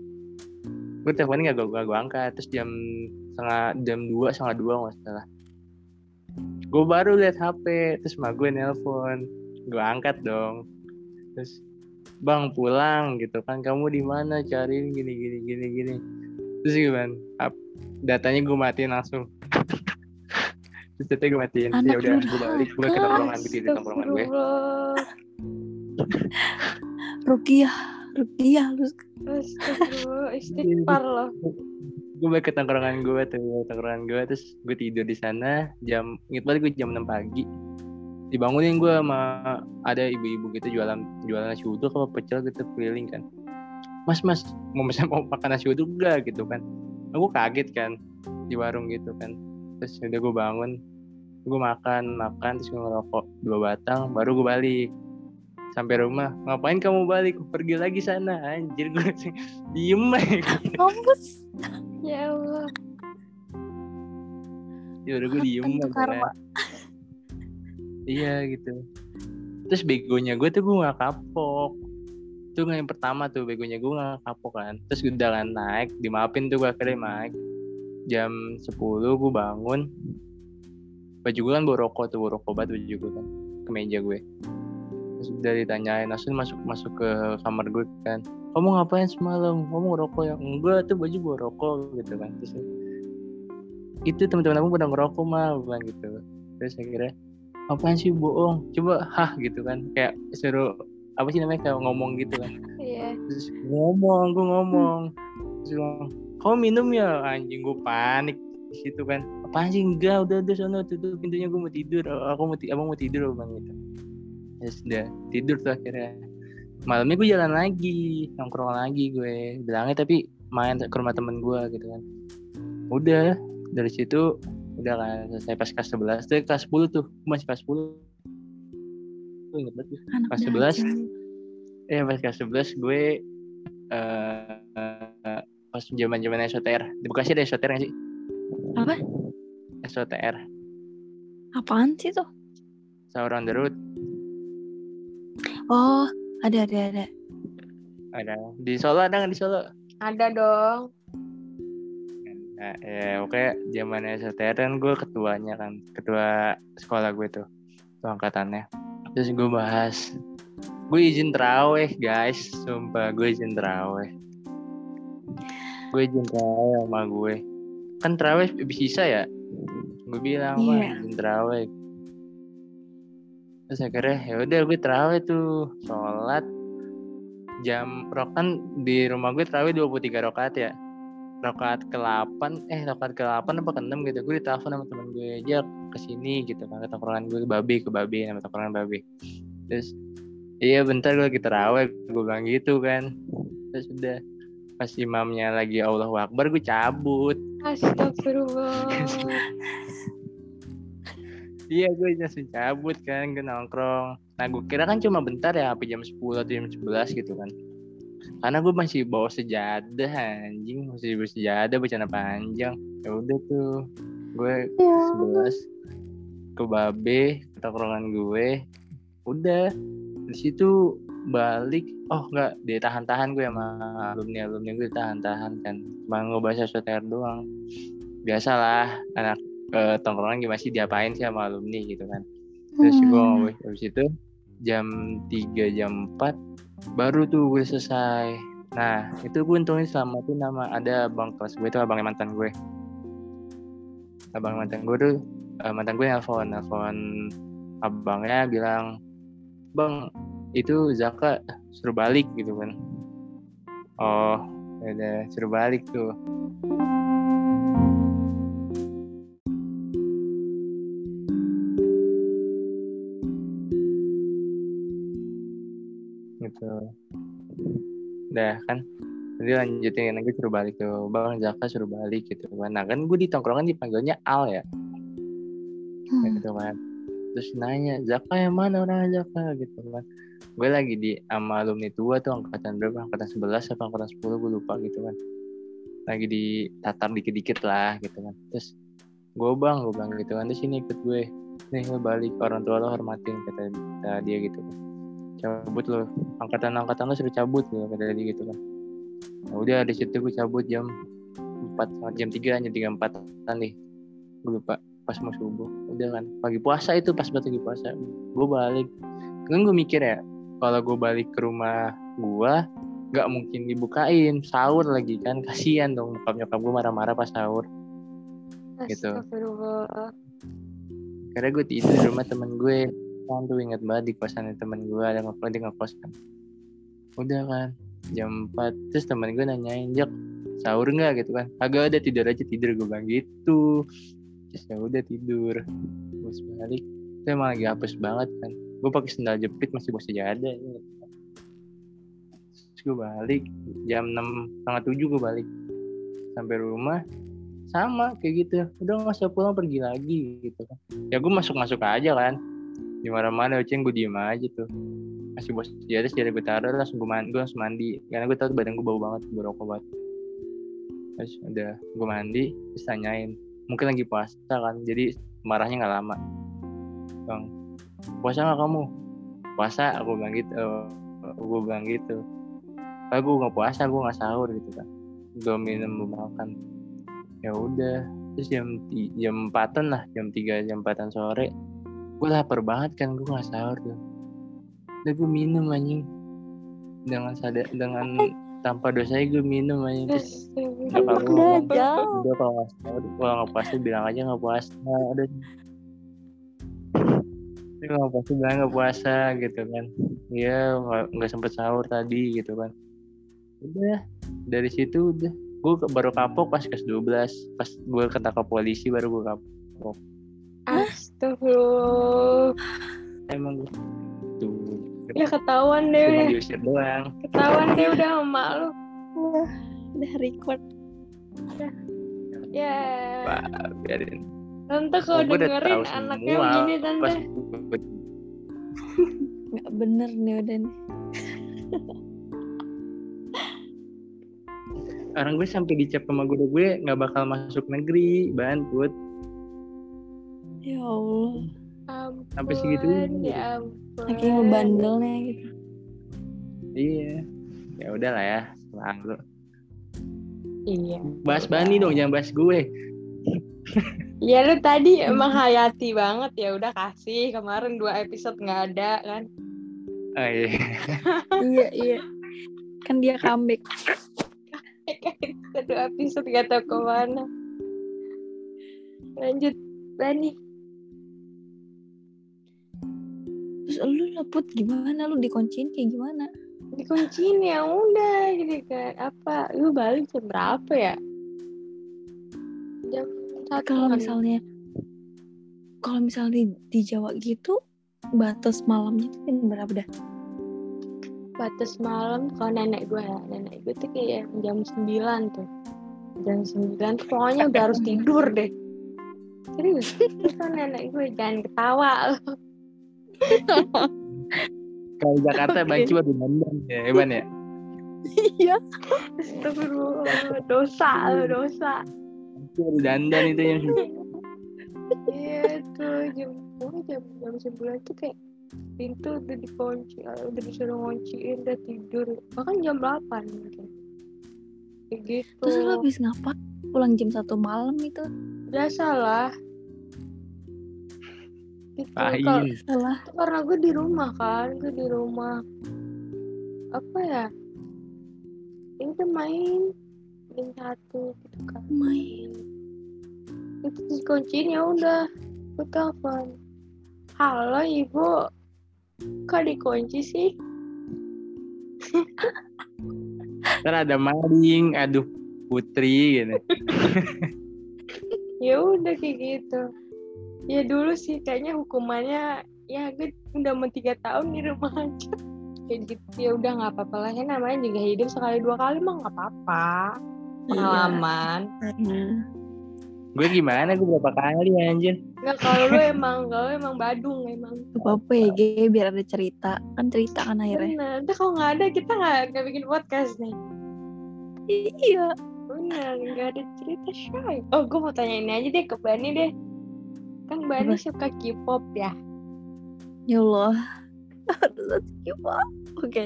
gue teleponin gak gue, gue angkat. Terus jam setengah jam dua setengah dua nggak salah. Gue baru lihat HP, terus mak gue nelpon, gue angkat dong. Terus bang pulang gitu kan, kamu di mana cariin gini gini gini gini. Terus gimana? Datanya gue matiin langsung. terus datanya gue matiin. Anak Ya udah, gue balik, gue ke tongkrongan, gue tidur di tongkrongan gue. Rukiah Rukiah lu. Istighfar loh. gue balik ke tongkrongan gue tuh tongkrongan gue terus gue tidur di sana jam inget banget gue jam 6 pagi. Dibangunin gue sama ada ibu-ibu gitu jualan jualan nasi uduk apa pecel gitu keliling kan. Mas mas mau misalnya mau makan nasi uduk enggak gitu kan. Aku kaget kan di warung gitu kan. Terus udah gue bangun gue makan makan terus gue ngerokok dua batang baru gue balik. Sampai rumah ngapain kamu balik? Pergi lagi sana anjir. Gue diem aja. Mampus Ya Allah. ya udah gue diem kan. iya gitu. Terus begonya gue tuh gue gak kapok. Itu yang pertama tuh begonya gue gak kapok kan. Terus gue udah kan naik dimaafin tuh gue akhirnya naik. Jam 10 gue bangun. Baju gue kan bawa rokok tuh rokok batu baju gue kan ke meja gue terus udah ditanyain langsung masuk masuk ke kamar gue kan kamu ngapain semalam? Kamu ngerokok ya? Enggak tuh baju bawa rokok gitu kan. Terus itu teman-teman aku pada ngerokok mah bilang gitu. Terus akhirnya apaan sih bohong? Coba hah gitu kan. Kayak suruh apa sih namanya kayak ngomong gitu kan. Iya. terus gua ngomong gue ngomong. Terus gua ngomong kamu minum ya? Anjing gue panik di situ kan. Apaan sih? Enggak udah udah sana tutup pintunya gue mau tidur. Aku mau abang mau tidur bang gitu. Terus udah tidur tuh akhirnya malamnya gue jalan lagi nongkrong lagi gue. Bilangnya tapi main ke rumah temen gue gitu kan. Udah dari situ udah kan selesai pas kelas 11 tuh kelas 10 tuh masih kelas 10 gue inget banget Kelas 11. eh pas kelas 11 gue eh eh, pas zaman zaman SOTR di Bekasi ada SOTR nggak sih? Apa? SOTR Apaan sih tuh? Sahur on the road. Oh, ada ada ada. ada. Di Solo ada nggak di Solo? Ada dong. Nah, ya oke. Zaman STR kan gue ketuanya kan. Ketua sekolah gue tuh. Tuh angkatannya. Terus gue bahas. Gue izin teraweh guys. Sumpah gue izin teraweh gue izin teraweh sama gue. Kan teraweh sisa ya? Gue bilang mah Iya. izin teraweh terus akhirnya ya udah gue teraweh tuh sholat jam rokan di rumah gue teraweh 23 rakaat ya. Rakaat ke-8 eh rakaat ke-8 apa ke-6 gitu gue ditelepon sama temen gue aja ke sini gitu kan ke tongkrongan gue ke babi ke babi nama tongkrongan babi. Terus iya bentar gue lagi terawih gue bilang gitu kan. Terus udah pas imamnya lagi Allahu Akbar gue cabut. Astagfirullah. iya gue langsung cabut kan gue nongkrong. Nah gue kira kan cuma bentar ya sampai jam 10 atau jam 11 gitu kan. Karena gue masih bawa sejadah anjing. Masih bawa sejadah bacaan panjang. Ya udah tuh gue sebelas ke babe ke tongkrongan gue. Udah di situ balik. Oh enggak ditahan-tahan gue sama alumni alumni gue ditahan-tahan kan. Cuma ngebahas SOTR doang. Biasalah anak eh, tongkrongan gimana sih diapain sih sama alumni gitu kan. Terus gue Hmm. ngomong habis itu jam 3 jam 4 baru tuh gue selesai. Nah itu gue untungnya selama itu nama ada abang kelas gue itu abang mantan gue abang mantan gue tuh eh, mantan gue nelfon nelfon abangnya bilang bang itu Zaka suruh balik gitu kan. Oh ya udah suruh balik tuh udah kan? Jadi lanjutin lagi suruh balik tuh. Bang Zaka suruh balik gitu kan. Nah kan gue di tongkrongan dipanggilnya Al ya? Hmm. gitu kan. Terus nanya Zaka yang mana orang Zaka gitu kan. Gue lagi di sama alumni tua tuh angkatan berapa? Angkatan 11 atau angkatan 10 gue lupa gitu kan. Lagi di tatar dikit-dikit lah gitu kan. Terus gue bang gue bilang gitu kan. Di sini ikut gue. Nih lo balik. Orang tua lo hormatin kata, kata dia gitu kan cabut lo angkatan angkatan lo suruh cabut lo kata dia gitu kan. Nah, udah di situ gue cabut jam 4 jam 3 jam 3 4 nih gue lupa pas mau subuh. Udah kan pagi puasa itu pas lagi puasa. Gue balik. Kan gue mikir ya kalau gue balik ke rumah gue nggak mungkin dibukain. Sahur lagi kan kasihan dong nyokap nyokap gue marah-marah pas sahur. Gitu. Karena gue tidur di rumah temen gue kan tuh inget banget di kosan temen gue ada ngekos di ngekos kan. Udah kan jam 4 terus temen gue nanyain jak sahur nggak? Gitu kan. Agak ada tidur aja. Tidur gue bilang gitu. Terus ya udah tidur. Terus balik. Itu emang lagi hapus banget kan. Gue pakai sendal jepit masih bos sejadah ya. terus gue balik jam enam setengah tujuh gue balik. Sampai rumah sama kayak gitu. Udah nggak usah pulang pergi lagi. Gitu kan. Ya gue masuk masuk aja kan di mana mana ucin gue diem aja tuh. Masih bos sejadah sejadah gue taruh langsung gue mandi gue langsung mandi. Karena gue tahu badan gue bau banget gue rokok banget. Terus udah gue mandi terus tanyain mungkin lagi puasa kan? Jadi marahnya nggak lama. Bang puasa nggak kamu? Puasa aku bilang gitu gue bilang gitu. Kalau gue nggak puasa gue nggak sahur gitu kan. Gue minum gue makan. Ya udah terus jam jam empatan lah jam tiga jam empatan sore gue lapar banget kan gue nggak sahur tuh. Udah gue minum anjing. Dengan sadar dengan tanpa dosanya gue minum anjing. Terus udah kalau Udah nggak- jauh. udah kalau nggak sahur kalau nggak puasa bilang aja nggak puasa udah. Tapi kalau nggak puasa bilang nggak puasa gitu kan. Iya nggak sempet sahur tadi gitu kan. Udah dari situ udah. Gue baru kapok pas kelas 12 pas gue ketangkap polisi baru gue kapok Astagfirullah. emang gue tuh Ya ketahuan deh cuma udah. diusir doang Ketahuan deh udah sama lu. Wah, udah record. Ya. Wah, biarin Tante kalau Gua udah dengerin anaknya semua. begini tante. pas Nggak bener nih udah nih. orang gue sampai dicap sama guru gue nggak bakal masuk negeri bantut Ya Allah. Ampun, Sampai segitunya. Ya ampun. Saking ngebandelnya gitu. iya ya udahlah ya selalu Iya. Bahas Bani dong, jangan bahas gue. Ya lu tadi emang hayati banget ya udah kasih kemarin dua episode nggak ada kan. Oh, iya. iya iya kan dia comeback Satu episode gak tau ke mana. Lanjut Bani. Terus lu leput gimana lu dikunciin kayak gimana Dikunciin ya udah gitu kan. Apa? Lu balik jam berapa ya? Jam satu kalau misalnya kalau misalnya di, di Jawa gitu batas malamnya tuh jam berapa dah batas malam kalau nenek gue ya nenek gue tuh kayak jam 9 tuh jam 9 tuh pokoknya udah harus tidur deh serius kan nenek gue jangan ketawa Kalau Jakarta banci baru dandan ya, Evan ya. iya. Astagfirullah dosa lo dosa. Banci baru dandan itu yang iya tuh jam oh, jam jam 9 tuh kayak pintu udah dikunci eh, udah disuruh ngunciin udah tidur. Bahkan jam 8 mungkin. Kayak gitu. Terus lu habis ngapa pulang jam satu malam itu? Biasalah gitu. Kalau pahit. salah itu karena gue di rumah kan gue di rumah. Apa ya? Ini tuh main jam satu gitu kan. Main. Itu dikunciin ya udah gue telepon. Halo ibu. Kok dikunci sih? Ntar ada maling, aduh putri gitu. ya udah kayak gitu ya dulu sih kayaknya hukumannya ya gue udah mau tiga tahun di rumah aja. Kayak gitu ya udah nggak apa-apa lah. Ya namanya juga hidup sekali dua kali mah nggak apa-apa. Pengalaman. Gue gimana? Gue berapa kali anjir? nggak kalau lu emang kalau emang badung emang. Apa apa ya Ge, biar ada cerita. Kan cerita kan akhirnya. Bener. Ntar kalau nggak ada kita nggak nggak bikin podcast nih. Iya. Bener nggak ada cerita shy oh gue mau tanya ini aja deh ke Bani deh kan Bani Apa? suka K-pop ya? Ya Allah. Gimana oke.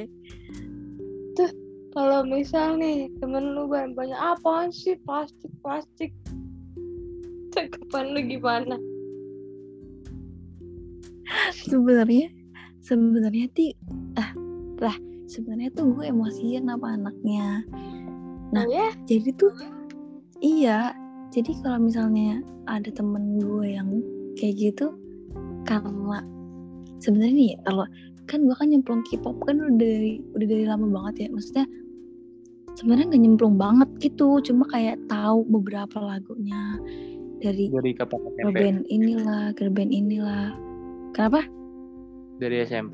Kalau misal nih temen lu banyak apaan sih? Plastik plastik. Tanggapan lu gimana? Sebenarnya sebenarnya ti ah lah sebenarnya tuh gue emosian apa anaknya. Nah. Oh ya? jadi tuh iya jadi kalau misalnya ada temen gue yang kayak gitu karena sebenarnya nih kalau kan gue kan nyemplung K-pop kan udah dari udah dari lama banget ya maksudnya sebenarnya nggak nyemplung banget gitu cuma kayak tahu beberapa lagunya dari Dari kapan girl SMP? band inilah girl band inilah kenapa Dari SMP.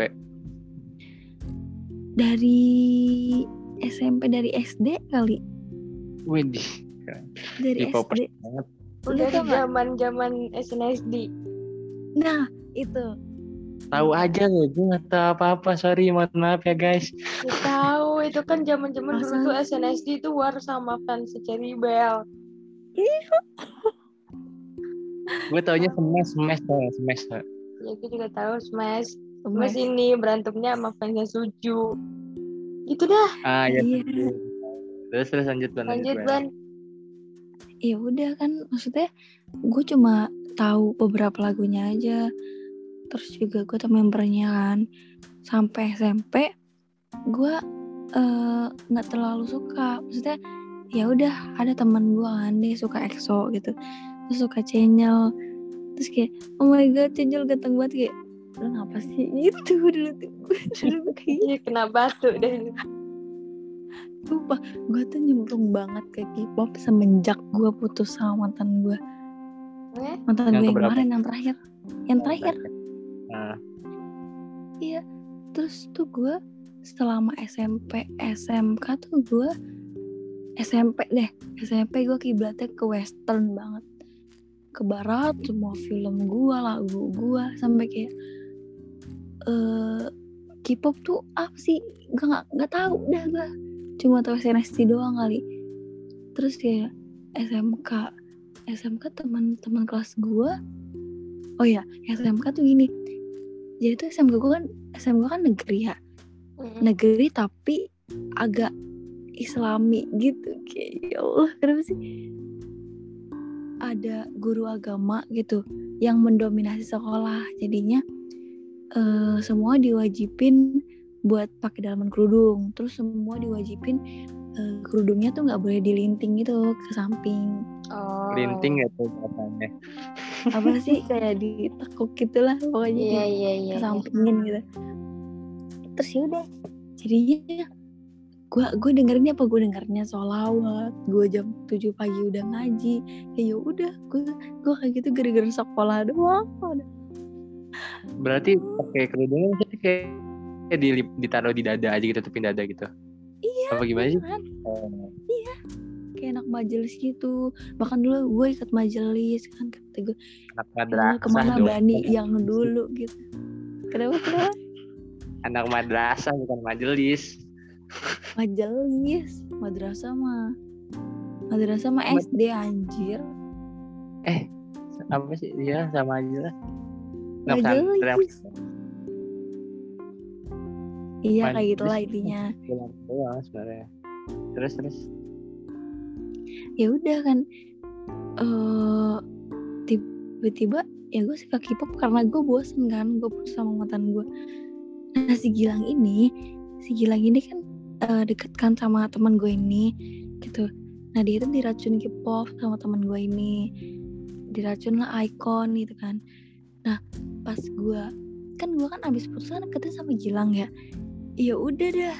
dari SMP dari SD kali Widih. Dari K-popers SD banget. Lu dari tau nggak? zaman zaman SNSD nah itu Tahu aja loh, gue gak tahu apa-apa. Sorry, mohon maaf ya guys. Tahu itu kan zaman zaman dulu tuh SNSD itu war sama fans Cherry Bell Gue taunya smash, smash smash ya gue juga tahu Smash Smash. Ini berantemnya sama fansnya Suju gitu dah Ah ya. Iya. Terus terus lanjut Ban, lanjut Ban. Ya udah kan maksudnya gue cuma tahu beberapa lagunya aja. Terus juga gue tuh membernya kan. Sampai SMP gue eh, nggak terlalu suka. Maksudnya ya udah ada teman gue kan dia suka EXO gitu. Terus suka Channel. Terus kayak oh my god Channel ganteng banget. Kayak lu ngapa sih? Gitu dulu tuh. Gue dulu tuh kayak Iya kena batu deh Sumpah, gue tuh nyemplung banget ke K-pop semenjak gue putus sama mantan gue. Eh? Mantan Yang gue yang kemarin, yang terakhir. Yang terakhir, Nah, iya. Terus tuh gue selama SMP, SMK tuh gue SMP deh. SMP gue kiblatnya ke western banget. Ke barat, semua film gue, lagu gue, sampai kayak eh K-pop tuh apa sih? Gue nggak nggak tahu dah gue. Cuma tahu SNSD doang kali. Terus kayak SMK, SMK teman-teman kelas gue. Oh ya, SMK tuh gini. Jadi tuh SMK gue kan, SMK kan negeri ya. Negeri tapi agak islami gitu kayak ya Allah kenapa sih ada guru agama gitu yang mendominasi sekolah jadinya eh, semua diwajibin buat pakai dalaman kerudung. Terus semua diwajibin eh, kerudungnya tuh nggak boleh dilinting gitu ke samping. Oh. Linting ya tuh katanya. apa sih kayak ditekuk gitulah pokoknya Iya di- iya iya. kesampingin gitu. Terus ya udah. Jadinya gue gue dengerinnya apa? Gue dengernya sholawat. Gue jam 7 pagi udah ngaji. Ya ya udah gue gue kayak gitu gara-gara sekolah doang. Udah Berarti pakai kerudungnya kayak kayak dilip- ditaruh di dada aja gitu, tutupin dada gitu. iya Apa gimana sih? Oh. kayak anak majelis gitu bahkan dulu gue ikut majelis kan kata gue Anak "Ya madrasah ke mana dong. bani yang dulu gitu kenapa kenapa Anak madrasah bukan majelis. majelis madrasah mah madrasah mah SD anjir Apa sih? Iya sama aja lah. Majelis iya kayak gitulah intinya. doang sebenarnya. Terus terus. ya udah kan eh tiba-tiba ya gue suka K-pop karena gue bosen kan gue putus sama mantan gue nah si Gilang ini si Gilang ini kan eh, deket kan sama teman gue ini gitu. Nah dia itu diracun K-pop sama teman gue ini. Diracun lah Icon gitu kan. Nah pas gue kan gue kan abis putus kan ketemu sama Gilang ya ya udah dah.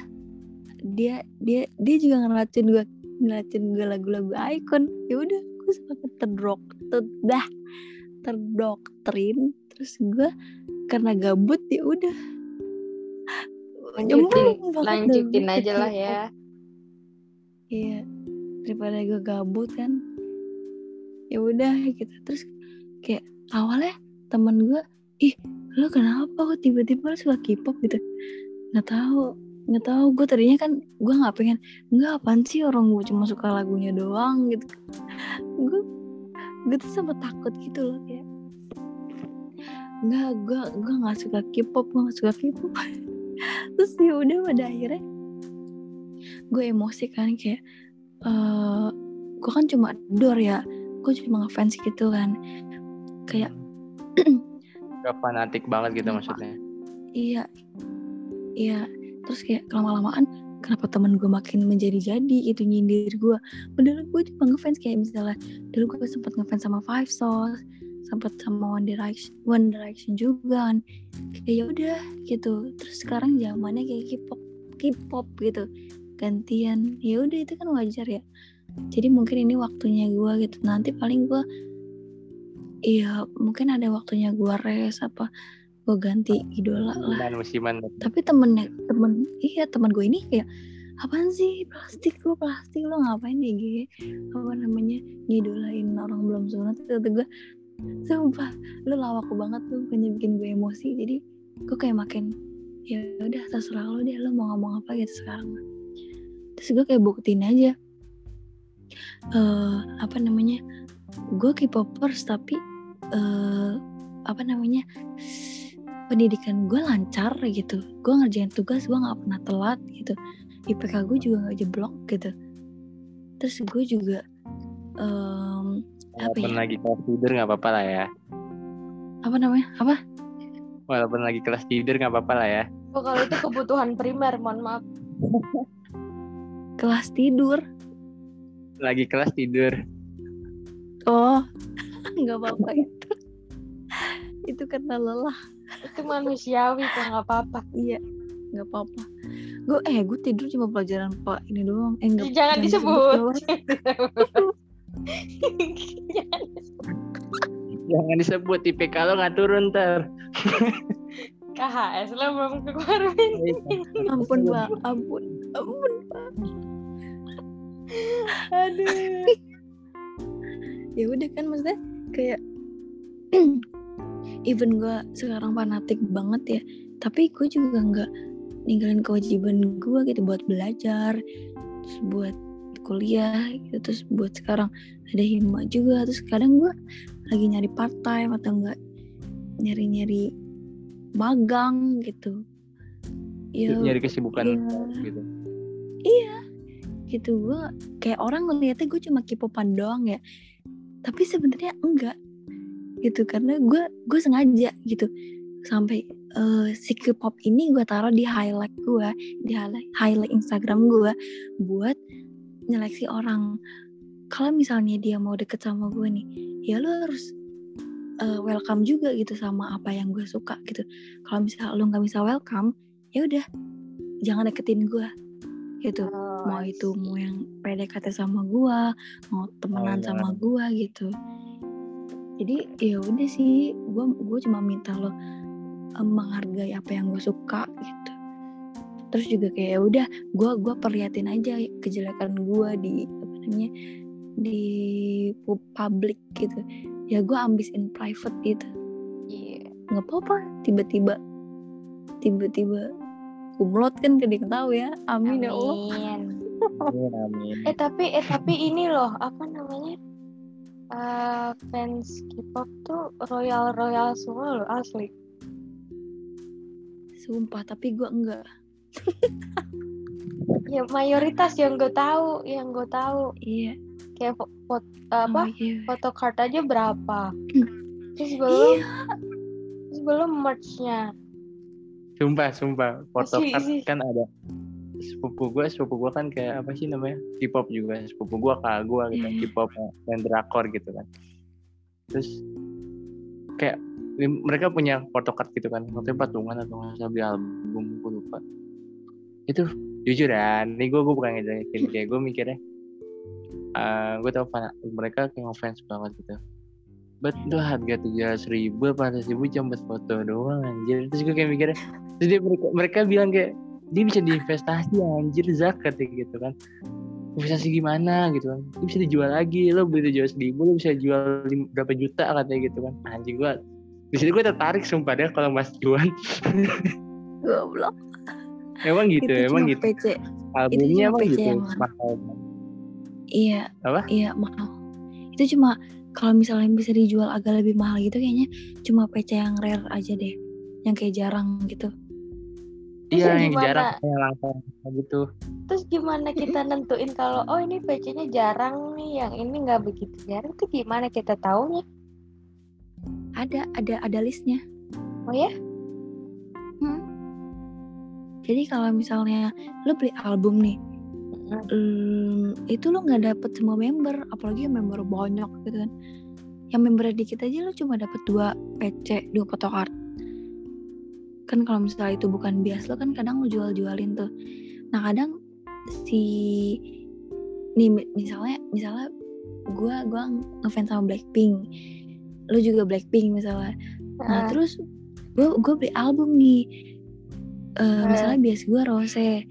Dia dia dia juga ngeracun gue ngeliatin gue lagu-lagu icon. Ya udah gue semakin terdok terdah terdoktrin terus gue karena gabut ya udah. Lanjutin, lanjutin aja lah ya. iya daripada gue gabut kan. Ya udah gitu. Terus kayak awalnya temen gue ih lo kenapa kok tiba-tiba lo suka K-pop? gitu nggak tahu nggak tahu. Gue tadinya kan gue nggak pengen nggak apaan sih orang gue cuma suka lagunya doang gitu. Gue gue tuh sempet takut gitu loh kayak nggak gue gue nggak suka K-pop gue nggak suka K-pop. Terus ya udah pada akhirnya gue emosi kan kayak eh gue kan cuma dor ya gue cuma ngefans gitu kan. Kayak Gak fanatik banget gitu Kenapa? maksudnya. iya iya terus kayak lama-lamaan kenapa teman gue makin menjadi-jadi itu nyindir gue padahal gue cuma ngefans kayak misalnya dulu gue sempat ngefans sama Five Souls sempat sama One Direction One Direction juga kan. Kayak ya udah gitu. Terus sekarang zamannya kayak K-pop K-pop gitu. Gantian. Ya udah itu kan wajar ya. Jadi mungkin ini waktunya gue gitu. Nanti paling gue iya mungkin ada waktunya gue res apa gue ganti idola lah. Musiman musiman. tapi temennya temen iya temen gue ini kayak apaan sih? Plastik lu plastik lu ngapain nih Ge? apa namanya? Ngidolain orang belum sunat itu gue sumpah lu lawak banget lu bukannya bikin gue emosi. Jadi gue kayak makin ya udah terserah lu deh lu mau ngomong apa gitu sekarang. Terus gue kayak buktiin aja eh apa namanya gue K-popers tapi eh apa namanya pendidikan gue lancar gitu. Gue ngerjain tugas gue nggak pernah telat gitu. IPK gue juga nggak jeblok gitu. Terus gue juga em, apa Walaupun ya? lagi kelas tidur nggak apa-apa lah ya. apa namanya? Apa? Walaupun lagi kelas tidur nggak apa-apa lah ya. Oh, kalau itu kebutuhan primer, mohon maaf. kelas tidur. Lagi kelas tidur. oh nggak apa-apa itu. Itu karena lelah Itu manusiawi kok nggak apa-apa. iya nggak apa-apa gue eh gue tidur cuma pelajaran pak ini doang eh nggak Jangan disebut. Jangan disebut IPK lo nggak turun ter. KHS lo belum keluarin. ampun pak ampun ampun pak Aduh. ya udah kan maksudnya kayak even gue sekarang fanatik banget ya. Tapi gue juga nggak ninggalin kewajiban gue gitu buat belajar terus buat kuliah gitu terus buat sekarang ada hima juga. Terus kadang gue lagi nyari part time atau enggak nyari nyari magang gitu. Ya Nyari kesibukan iya. gitu. iya gitu. Gue kayak orang ngeliatnya gue cuma kipopan doang ya. Tapi sebenarnya enggak gitu karena gue gue sengaja gitu. Sampai eh, si K-pop ini gue taruh di highlight gue di highlight highlight Instagram gue buat nyeleksi orang. Kalau misalnya dia mau deket sama gue nih ya lu harus eh, welcome juga gitu sama apa yang gue suka gitu. Kalau misalnya lu nggak bisa welcome ya udah jangan deketin gue gitu. Oh, mau itu mau yang PDKT sama gua mau temenan iya. sama gua gitu jadi ya udah sih gua gua cuma minta lo eh, menghargai apa yang gue suka gitu terus juga kayak ya udah gua gua perlihatin aja kejelekan gua di apa namanya di pu- publik gitu ya gua ambis in private gitu Iya. nggak apa-apa tiba-tiba tiba-tiba kumlot kan gak ada yang tahu ya amin, ya Allah Amin. Amin, amin. Eh tapi eh tapi ini loh apa namanya? Eh fans K-pop tuh royal royal semua loh asli. Sumpah, tapi gue enggak. Ya mayoritas yang gue tahu, yang gue tahu Iya. kayak fo- fo- apa Oh, iya. photocard aja berapa? Hmm. Terus belum Iya. terus belum merch-nya. Sumpah, sumpah. Foto isi. kan ada sepupu gue, sepupu gue kan kayak apa sih namanya? K-pop juga. Sepupu gue kakak gue gitu, Iya. K-pop dan drakor gitu kan. Terus kayak mereka punya photocard gitu kan. Waktu patungan atau nggak beli album, gue lupa. Itu jujur ya, ini gue gue bukan ngejelekin kayak gue mikirnya eh gue tau fan, mereka kayak ngefans banget gitu Bet itu harga tujuh ratus ribu apa ratus ribu cuma buat foto doang anjir terus gue kayak mikirnya terus dia mereka, mereka bilang kayak dia bisa diinvestasi anjir zakat ya gitu kan investasi gimana gitu kan dia bisa dijual lagi lo beli tujuh ratus ribu lo bisa jual lim- berapa juta katanya gitu kan anjing gue di sini gue tertarik sumpah deh kalau Mas Juan Goblok. emang gitu itu emang gitu PC. albumnya emang PC gitu yang mahal Iya. Apa? Iya, mahal. Itu cuma kalau misalnya bisa dijual agak lebih mahal gitu kayaknya cuma PC yang rare aja deh. Yang kayak jarang gitu. Iya yang gimana? jarang yang langka gitu Terus gimana kita nentuin kalau oh ini PC-nya jarang nih, yang ini nggak begitu jarang tuh gimana kita taunya? Ada ada ada listnya. Oh ya? Hmm. Jadi kalau misalnya lo beli album nih, hmm, itu lo nggak dapet semua member, apalagi yang member banyak gitu kan. Yang member dikit aja lo cuma dapet dua PC, dua photocard. Kan kalau misalnya itu bukan bias lo kan kadang lo jual-jualin tuh. Nah kadang si nih mi- misalnya misalnya gua gua ngefans sama Blackpink, lo juga Blackpink misalnya. Nah Heeh. terus gue gue beli album nih Eh, Eh. misalnya bias gue Rose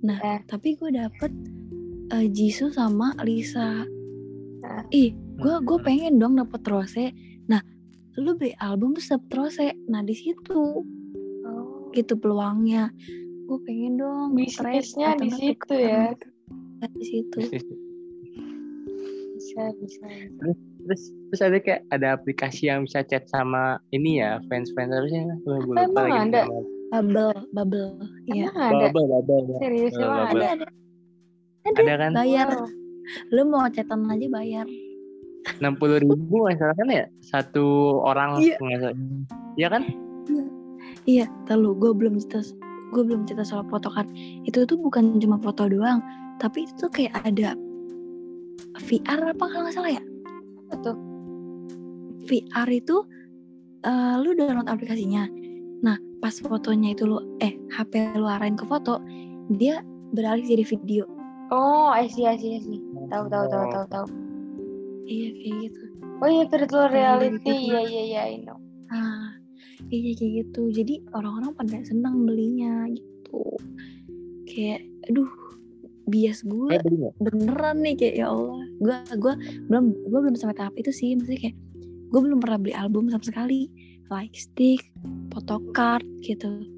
nah Eh. tapi gue dapet eh, Jisoo sama Lisa Eh. ih gue gue pengen dong dapet Rose nah lu beli album terus dapet Rose nah di situ. Gitu peluangnya gue pengen dong Bisnisnya atau di nggak situ tukeran ya. gitu. Nah, di situ Bisa bisa. terus terus ada kayak ada aplikasi yang bisa chat sama ini ya fans fans harusnya gue lupa Emang lagi ada? bubble bubble ya ada? Bubble, bubble, ya. Serius emang ada? ada ada kan bayar lu mau chatan aja bayar enam puluh ribu nggak salah kan ya satu orang Iya. nggak salah Iya kan Iya, terlalu gue belum cerita gue belum cerita soal photocard. Itu tuh bukan cuma foto doang, tapi itu tuh kayak ada VR apa kalau nggak salah ya? Apa tuh? VR itu eh, lu download aplikasinya. Nah, pas fotonya itu lu eh HP lu arahin ke foto, dia beralih jadi video. Oh, I see, I see, I see. Tahu, tahu, tahu, tahu, tahu. Iya kayak gitu. Oh iya, virtual reality. gitu. Iya, iya, iya, I know. Nah, iya kayak gitu. Jadi orang-orang pada senang belinya gitu. Kayak, aduh, bias gue Eh, beneran nih kayak ya Allah. Gue gua belum gue belum sampai tahap itu sih. Maksudnya kayak gue belum pernah beli album sama sekali. Like stick photocard gitu.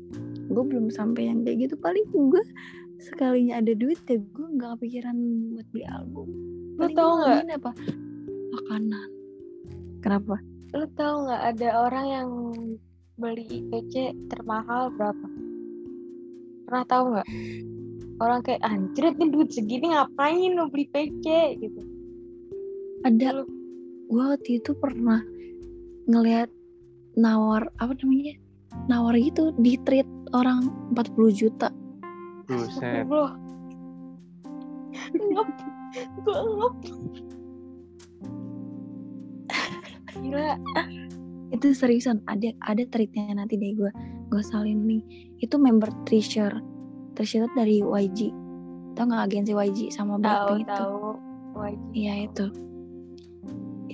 Gue belum sampai yang kayak gitu. Paling gue sekalinya ada duit ya gue nggak kepikiran buat beli album. Paling tau gue nggak? apa? Makanan. Kenapa? Lu tahu nggak ada orang yang beli PC termahal berapa? Pernah tahu nggak? orang kayak anjir nih duit segini ngapain lo beli PC? Gitu. Ada. Lu- gue waktu itu pernah ngelihat nawar apa namanya? Nawar gitu di treat orang 40 juta. Buset. Ngep gue ngep gila itu seriusan ada ada treatnya nanti deh gue gue salin nih. Itu member treasure treasure dari YG tau nggak agensi YG sama Blackpink itu? iya itu.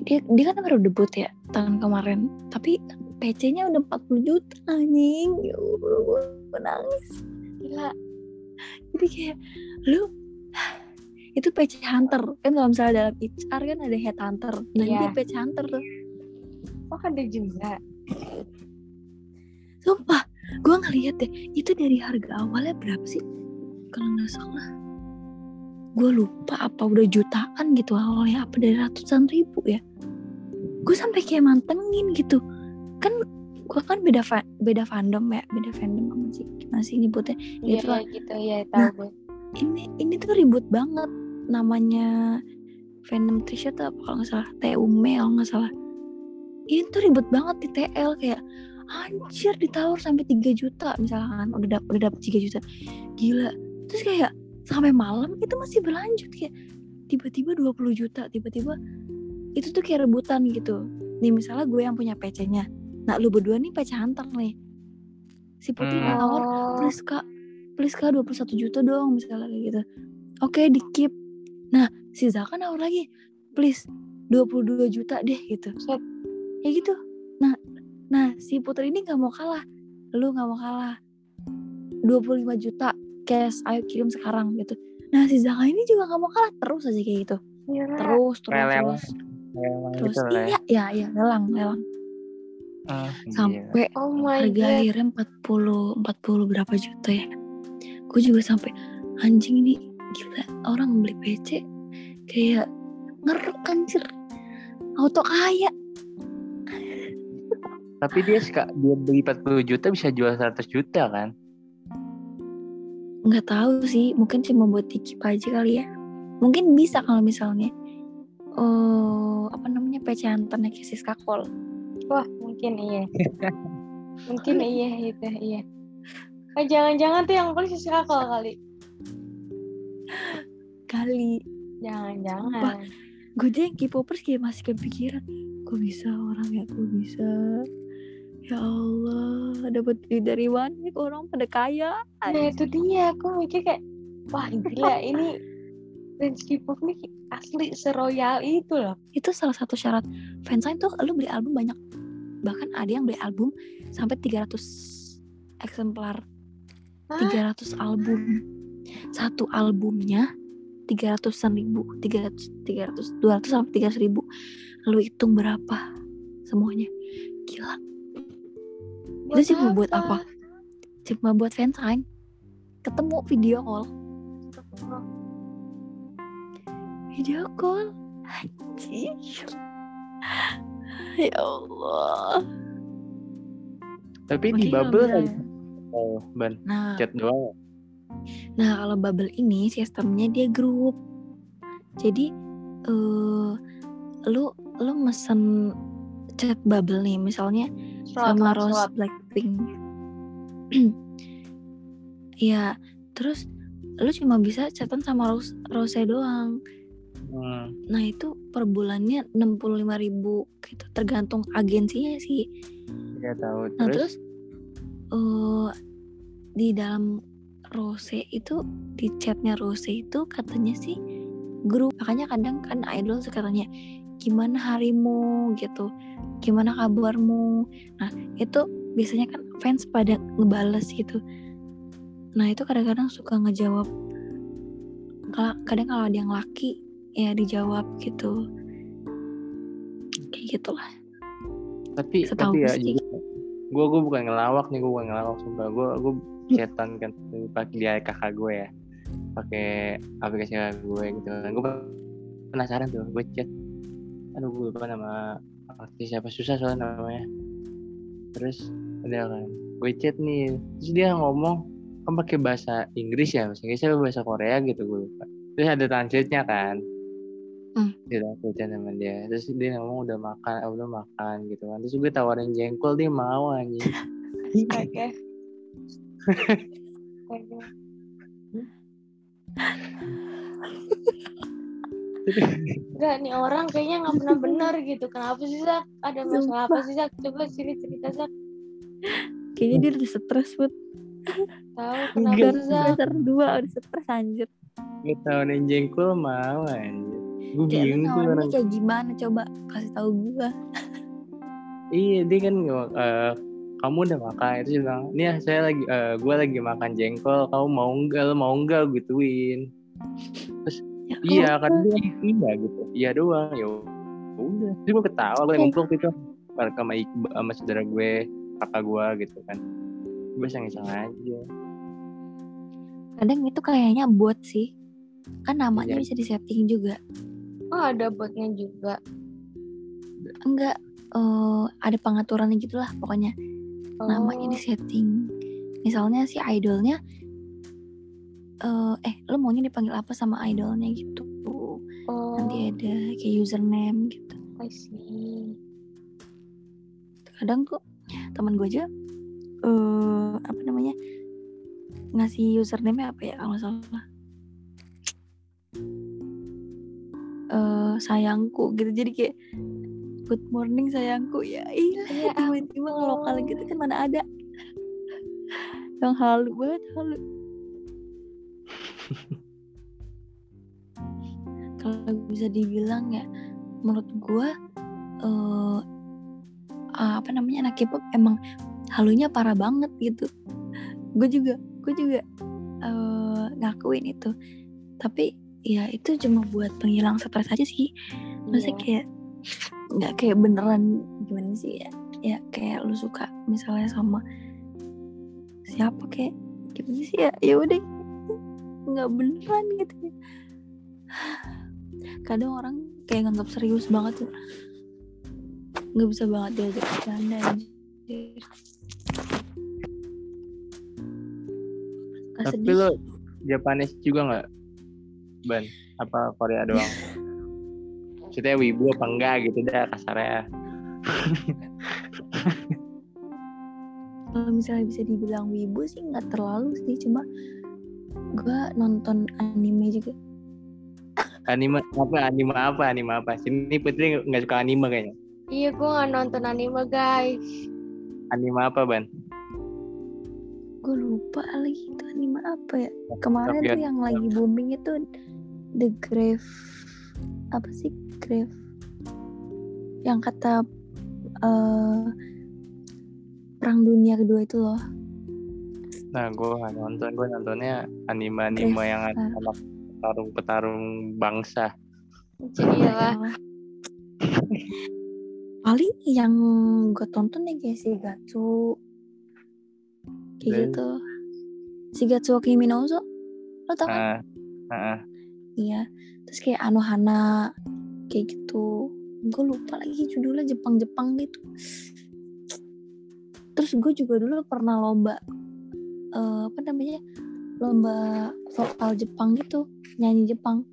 Dia dia kan baru debut ya tahun kemarin. Tapi PC-nya udah 40 juta anjing. Ya Allah gue nangis. Gila. Jadi kayak lu itu PC hunter. Kan kalau misalnya dalam HR kan ada head hunter nah Iya. dia PC hunter tuh oh ada juga. Sumpah gue ngeliat deh itu dari harga awalnya berapa sih? Kalau nggak salah. Gue lupa apa udah jutaan gitu awalnya apa dari ratusan ribu ya. Gue sampai kayak mantengin gitu. Kan gue kan beda fa- beda fandom ya beda fandom apa sih masih nyebutnya. Iya Gitu lah. gitu ya tahu Nah. gue ini ini tuh ribut banget namanya Venom T-shirt apa kalau nggak salah? TUME kalau nggak salah ini tuh ribut banget di TL kayak anjir ditawar sampai 3 juta misalkan udah dap udah dapet 3 juta. Gila. Terus kayak sampai malam itu masih berlanjut kayak tiba-tiba 20 juta tiba-tiba itu tuh kayak rebutan gitu. Nih misalnya gue yang punya PC-nya nah lu berdua nih PC hunter nih. Si Putri Hmm. nawar oh please kak please kak 21 juta dong misalnya kayak gitu. Oke di keep. Nah si Zaka nawar lagi please 22 juta deh gitu. Set. Ya gitu. Nah nah si Putri ini nggak mau kalah. Lu nggak mau kalah. 25 juta cash ayo kirim sekarang gitu. Nah si Zaka ini juga nggak mau kalah. Terus aja kayak gitu. Gila. terus terus lelang. terus. Lelang terus gitu lah ya. iya iya iya lelang lelang. Ah, iya. sampai oh my harga god. akhirnya 40 40 berapa juta ya. Gue juga sampai anjing ini gila orang beli PC kayak ngeruk anjir. Auto kaya Tapi dia suka dia beli 40 juta bisa jual 100 juta kan? nggak tahu sih mungkin cuma buat dikip aja kali ya. Mungkin bisa kalau misalnya eh apa namanya PC hantarnya kayak Siska Kol wah mungkin iya. Mungkin iya itu iya. Oh, jangan-jangan tuh yang beli kakak kali. Kali. Jangan-jangan. Gue aja yang K-popers kayak masih kepikiran kok bisa orang ya kok bisa ya Allah dapat duit dari kok orang pada kaya? Nah itu dia aku mikir kayak wah gila ini fans K-pop nih asli seroyal itu loh. Itu salah satu syarat. Fansign tuh lu beli album banyak. Bahkan ada yang beli album sampai 300 eksemplar. Hah? 300 album. Satu albumnya 300an ribu. 300 300 200 sampai 300 ribu. Lu hitung berapa semuanya? Gila itu cuma buat apa? cuma buat fansign ketemu video call. Video call? Anjir. Ya Allah. Tapi di Makanya bubble. Oh, ban nah. Chat doang. Nah, kalau bubble ini sistemnya dia grup. Jadi eh lu lu mesen chat bubble nih, misalnya sama Rose Blackpink. Iya, terus lu cuma bisa chatan sama Rose Rose doang. Hmm. Nah, itu per bulannya 65.000 ribu gitu, tergantung agensinya sih. Gak tahu Nah, terus. terus eh di dalam Rose itu di chatnya Rose itu katanya sih grup makanya kadang kan idol suka tanya gimana harimu gitu gimana kabarmu. Nah itu biasanya kan fans pada ngebales gitu. Nah itu kadang-kadang suka ngejawab kadang kalau ada yang laki ya dijawab gitu. Kayak gitulah. Tapi setahu tapi ya gue gue bukan ngelawak nih gue bukan ngelawak sumpah. Gue gue chatan kan pakai dia kakak gue ya. Pakai aplikasi gue gitu. Kan gue penasaran tuh gue chat aduh gue lupa nama artis siapa. Susah soalnya namanya. Terus udah kan gue chat nih. Terus dia ngomong kan pakai bahasa Inggris ya? Bahasa Inggris atau bahasa Korea gitu gue lupa. Terus ada translate-nya kan? Hmm. di translate sama dia. Terus dia ngomong udah makan eh, udah makan gitu kan. Terus gue tawarin jengkol dia mau anjing. Oke. Enggak nih orang kayaknya nggak pernah benar gitu. Kenapa sih Zak? Ada masalah apa sih Zak? Coba sini cerita Zak. Kayaknya dia udah stres buat Tahu kenapa sih Zak? semester dua udah stres anjir. gue tawarin jengkol mau anjing gue bingung tuh orang kayak gimana coba kasih tahu gua. iya dia kan "Eh, kamu udah makan itu dia bilang nih ya saya lagi eh, gue lagi makan jengkol kamu mau enggak mau enggak gituin Ya, iya Allah. kan dia iya gitu iya doang ya udah terus gue ketawa gue ngumpul gitu bareng sama sama saudara gue kakak gue gitu kan gue iseng-iseng aja Kadang itu kayaknya bot sih. Kan namanya Iya. bisa disetting juga. Oh ada botnya juga. Enggak eh ada pengaturannya gitulah pokoknya. Oh, namanya di setting misalnya si idolnya eh eh lo maunya dipanggil apa sama idolnya gitu? Oh, nanti ada kayak username gitu. I see. kadang tuh teman gue aja eh apa namanya ngasih username apa ya kalau salah. Eh sayangku gitu jadi kayak good morning sayangku. Ya iya Ya tiba-tiba ngelokal gitu kan mana ada. Yang halu banget halu kalau bisa dibilang ya menurut gua eh apa namanya anak K-pop emang halunya parah banget gitu. Gue juga gue juga eh ngakuin itu. Tapi ya itu cuma buat penghilang stres aja sih. Masa Iya. kayak nggak kayak beneran gimana sih ya? Ya kayak lu suka misalnya sama siapa kayak gimana sih ya? Ya udah nggak beneran gitu ya. Kadang orang kayak nganggap serius banget tuh. Nggak bisa banget diajak bercanda anjir. Tapi sedih. lo Japanese juga nggak ban apa Korea doang? Maksudnya wibu apa enggak gitu dah kasarnya. Kalau misalnya bisa dibilang wibu sih nggak terlalu sih cuma gue nonton anime juga. Anime apa? Anime apa? Anime apa? Sini Putri nggak- suka anime kayaknya. Iya gue nggak nonton anime guys. anime apa ban? Gue lupa lagi itu anime apa ya. Kemarin tuh yang lagi booming itu The Grave. Apa sih? Grave. Yang kata eh, perang dunia kedua itu loh nah gue nonton gue nontonnya anime anime Grave, yang ah. anak petarung petarung bangsa. Jadi lah. paling yang gue tonton ya kayak Shigatsu kayak Dan- gitu. Shigatsu wa Kimi no Uso. Lo tau kan? Ah ah, ah. iya. Terus kayak Anohana kayak gitu. Gue lupa lagi judulnya Jepang-Jepang gitu. Terus gue juga dulu pernah lomba eh, apa namanya lomba vokal Jepang gitu nyanyi Jepang.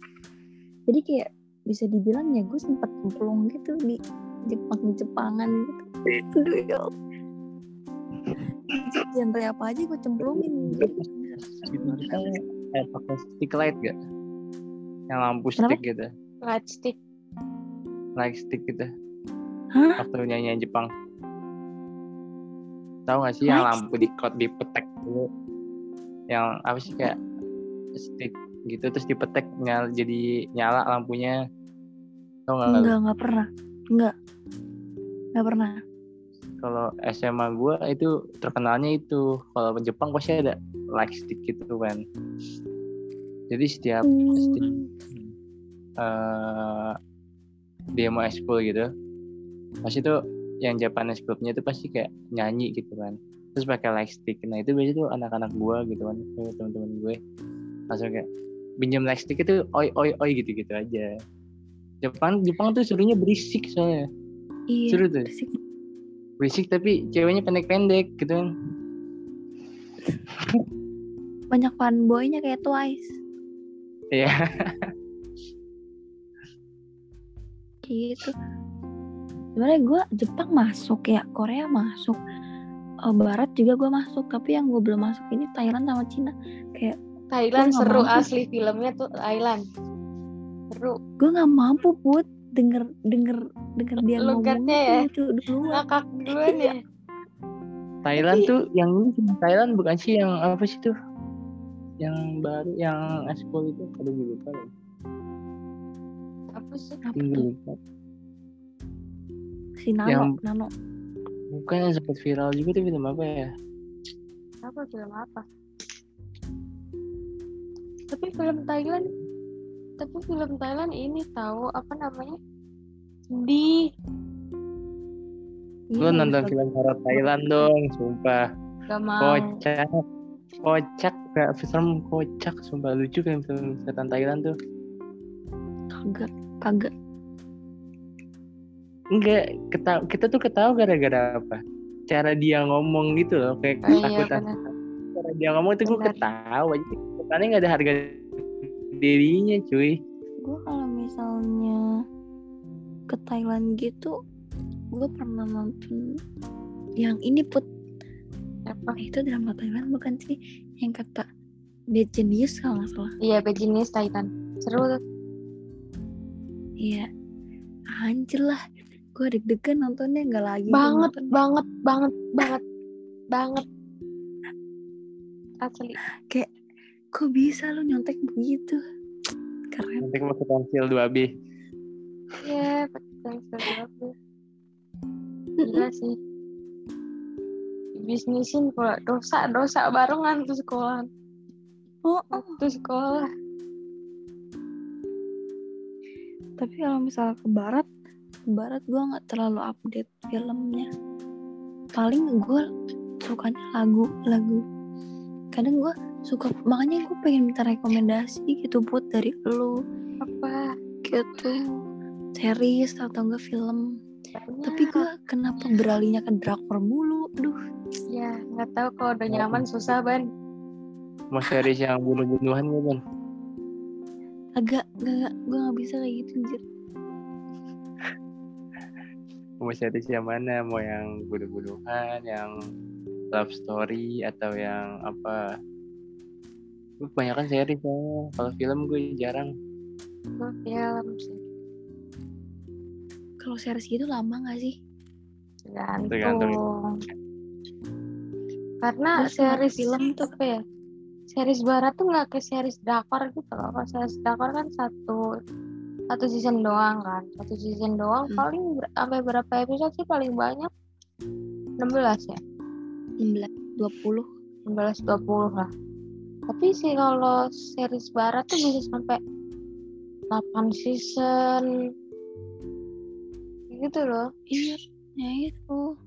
Jadi kayak bisa dibilang ya gue sempat cemplung gitu di Jepang-Jepangan gitu. Aduh, ya genre apa aja gue cemplungin. Gitu kayak pakai stick light gak? Yang lampu Kenapa? stick gitu. Light stick. light stick gitu. Hah? waktu nyanyian Jepang. Tahu gak sih yang lampu di kot dipetek yang apa sih kayak stick gitu terus dipetek nyala jadi nyala lampunya. Tau gak lu? enggak enggak pernah. Enggak enggak pernah. Kalau SMA gua itu terkenalnya itu kalau Jepang pasti ada light stick gitu kan. Jadi setiap Hmm. eh dia mau ekskul gitu pasti tuh yang Japanese clubnya itu pasti kayak nyanyi gitu kan terus pakai light stick. Nah itu biasanya tuh anak-anak gua gitu kan teman-teman gue. Langsung kayak pinjam light stick itu oi oi oi gitu gitu aja. Jepang Jepang tuh suruhnya berisik soalnya. Iya seru tuh. berisik. berisik tapi ceweknya pendek-pendek gitu kan. Banyak fanboynya kayak Twice. Iya. gitu. Sebenarnya gue Jepang masuk ya Korea masuk eh, Barat juga gue masuk tapi yang gue belum masuk ini Thailand sama Cina. Kayak Thailand seru mampu. asli filmnya tuh Thailand. Seru. Gue nggak mampu put. Denger denger denger dia ngomong ya? itu dulu ngakak duluan ya? Thailand Tapi- tuh yang ini Thailand bukan sih yang apa sih tuh? Yang baru yang eskul itu aduh gue lupa lagi. apa sih? Apa Gue tuh? si Nano Yang- Nano Bukan yang sempat viral juga tuh film apa ya? apa film apa tapi film Thailand tapi film Thailand ini tahu apa namanya Iya, Lu nonton bagus, film horor Thailand dong, sumpah. gak mau Kocak. Kocak kayak film kocak, sumpah lucu kan film setan Thailand tuh. kagak kagak Enggak, ketawa, kita tuh ketawa gara-gara apa? Cara dia ngomong gitu loh, kayak Oh, iya, ketakutan. benar. Cara dia ngomong tuh gue ketawa. Jadi kesannya nggak ada harga dirinya, cuy. gue kalau misalnya ke Thailand gitu gue pernah nonton yang ini put apa itu drama Thailand bukan sih yang kata Bad Genius kalau nggak salah iya Bejinis Titan seru tuh iya anjir lah gue deg-degan nontonnya nggak lagi banget nonton. banget banget banget banget. Asli. Kok bisa lu nyontek begitu? Keren. Nanti mau pensil 2B. iya pakai pensil berapa gila sih. Bisnisin pula dosa dosa barengan tuh sekolah oh, oh. tuh sekolah. Tapi kalau misalnya ke barat barat gue nggak terlalu update filmnya. Paling gue sukanya lagu lagu. Kadang gue suka makanya gue pengen minta rekomendasi gitu buat dari lu. Apa? Gitu. Series atau enggak film. Banyak. tapi gue kenapa beralihnya ke drakor mulu? Duh. Ya nggak tahu kalau udah nyaman susah ban. Mau series yang bunuh-bunuhan ya, Bang? agak gak gue nggak bisa kayak gitu anjir Mau series yang mana? Mau yang bunuh-bunuhan, yang love story, atau yang apa? Gue kebanyakan series soalnya. Kalau film gue jarang. Gue film sih kalau series gitu lama gak sih tergantung, Tergantung. karena Terus series film tuh- apa ya series barat tuh nggak kayak series drakor gitu loh kalau series drakor kan satu satu season doang kan. Satu season doang Hmm. paling ber- sampai berapa episode sih paling banyak? 16 ya? 16 20 16 20 lah. Tapi sih kalau series barat tuh bisa sampai 8 season. Gitu loh. Iya ya itu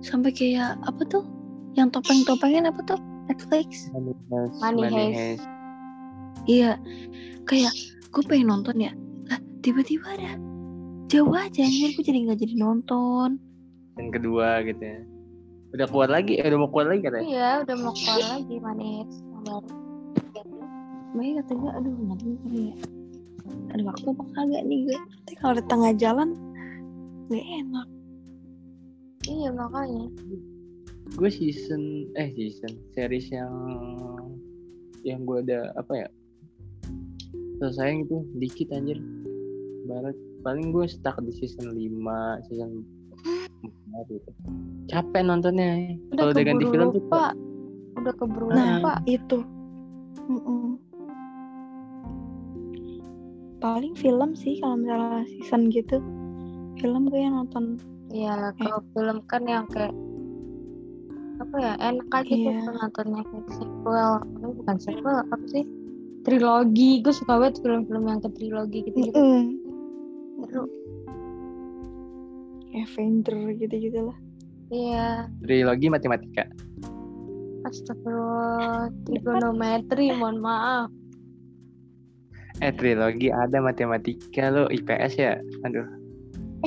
sampai kayak apa tuh? Yang topeng-topengnya apa tuh? Netflix? Money Heist, Money. Heist. iya. Kayak gue pengen nonton ya. Lah tiba-tiba ada. Jauh aja anjir. Gue jadi nggak jadi nonton. Yang kedua gitu ya. Udah kuat lagi, eh, udah mau kuat lagi katanya. iya udah mau keluar lagi manis. Yang baru makanya kata gue aduh nanti kali ya. Ada waktu apa kagak nih gue nanti kalau di tengah jalan gak enak. Iya makanya. Gue season, eh season, series yang yang gue ada apa ya selesai gitu dikit anjir. Barat paling gue stuck di season 5 season 4 gitu. Capek nontonnya udah kalau udah ganti film tuh lupa. udah keburu Nah, lupa itu. Mm-mm. paling film sih kalau misalnya season gitu. Film gue yang nonton. Ya kalau film kan yang kayak apa ya enak aja Iya. tuh nontonnya kayak sequel. Apa bukan sequel apa sih trilogi. Gue suka banget film-film yang ke trilogi gitu gitu seru. Avenger gitu-gitu lah. Iya. Trilogi matematika. Astagfirullah. Trigonometri mohon maaf. Eh trilogi ada matematika lo IPS ya? Aduh.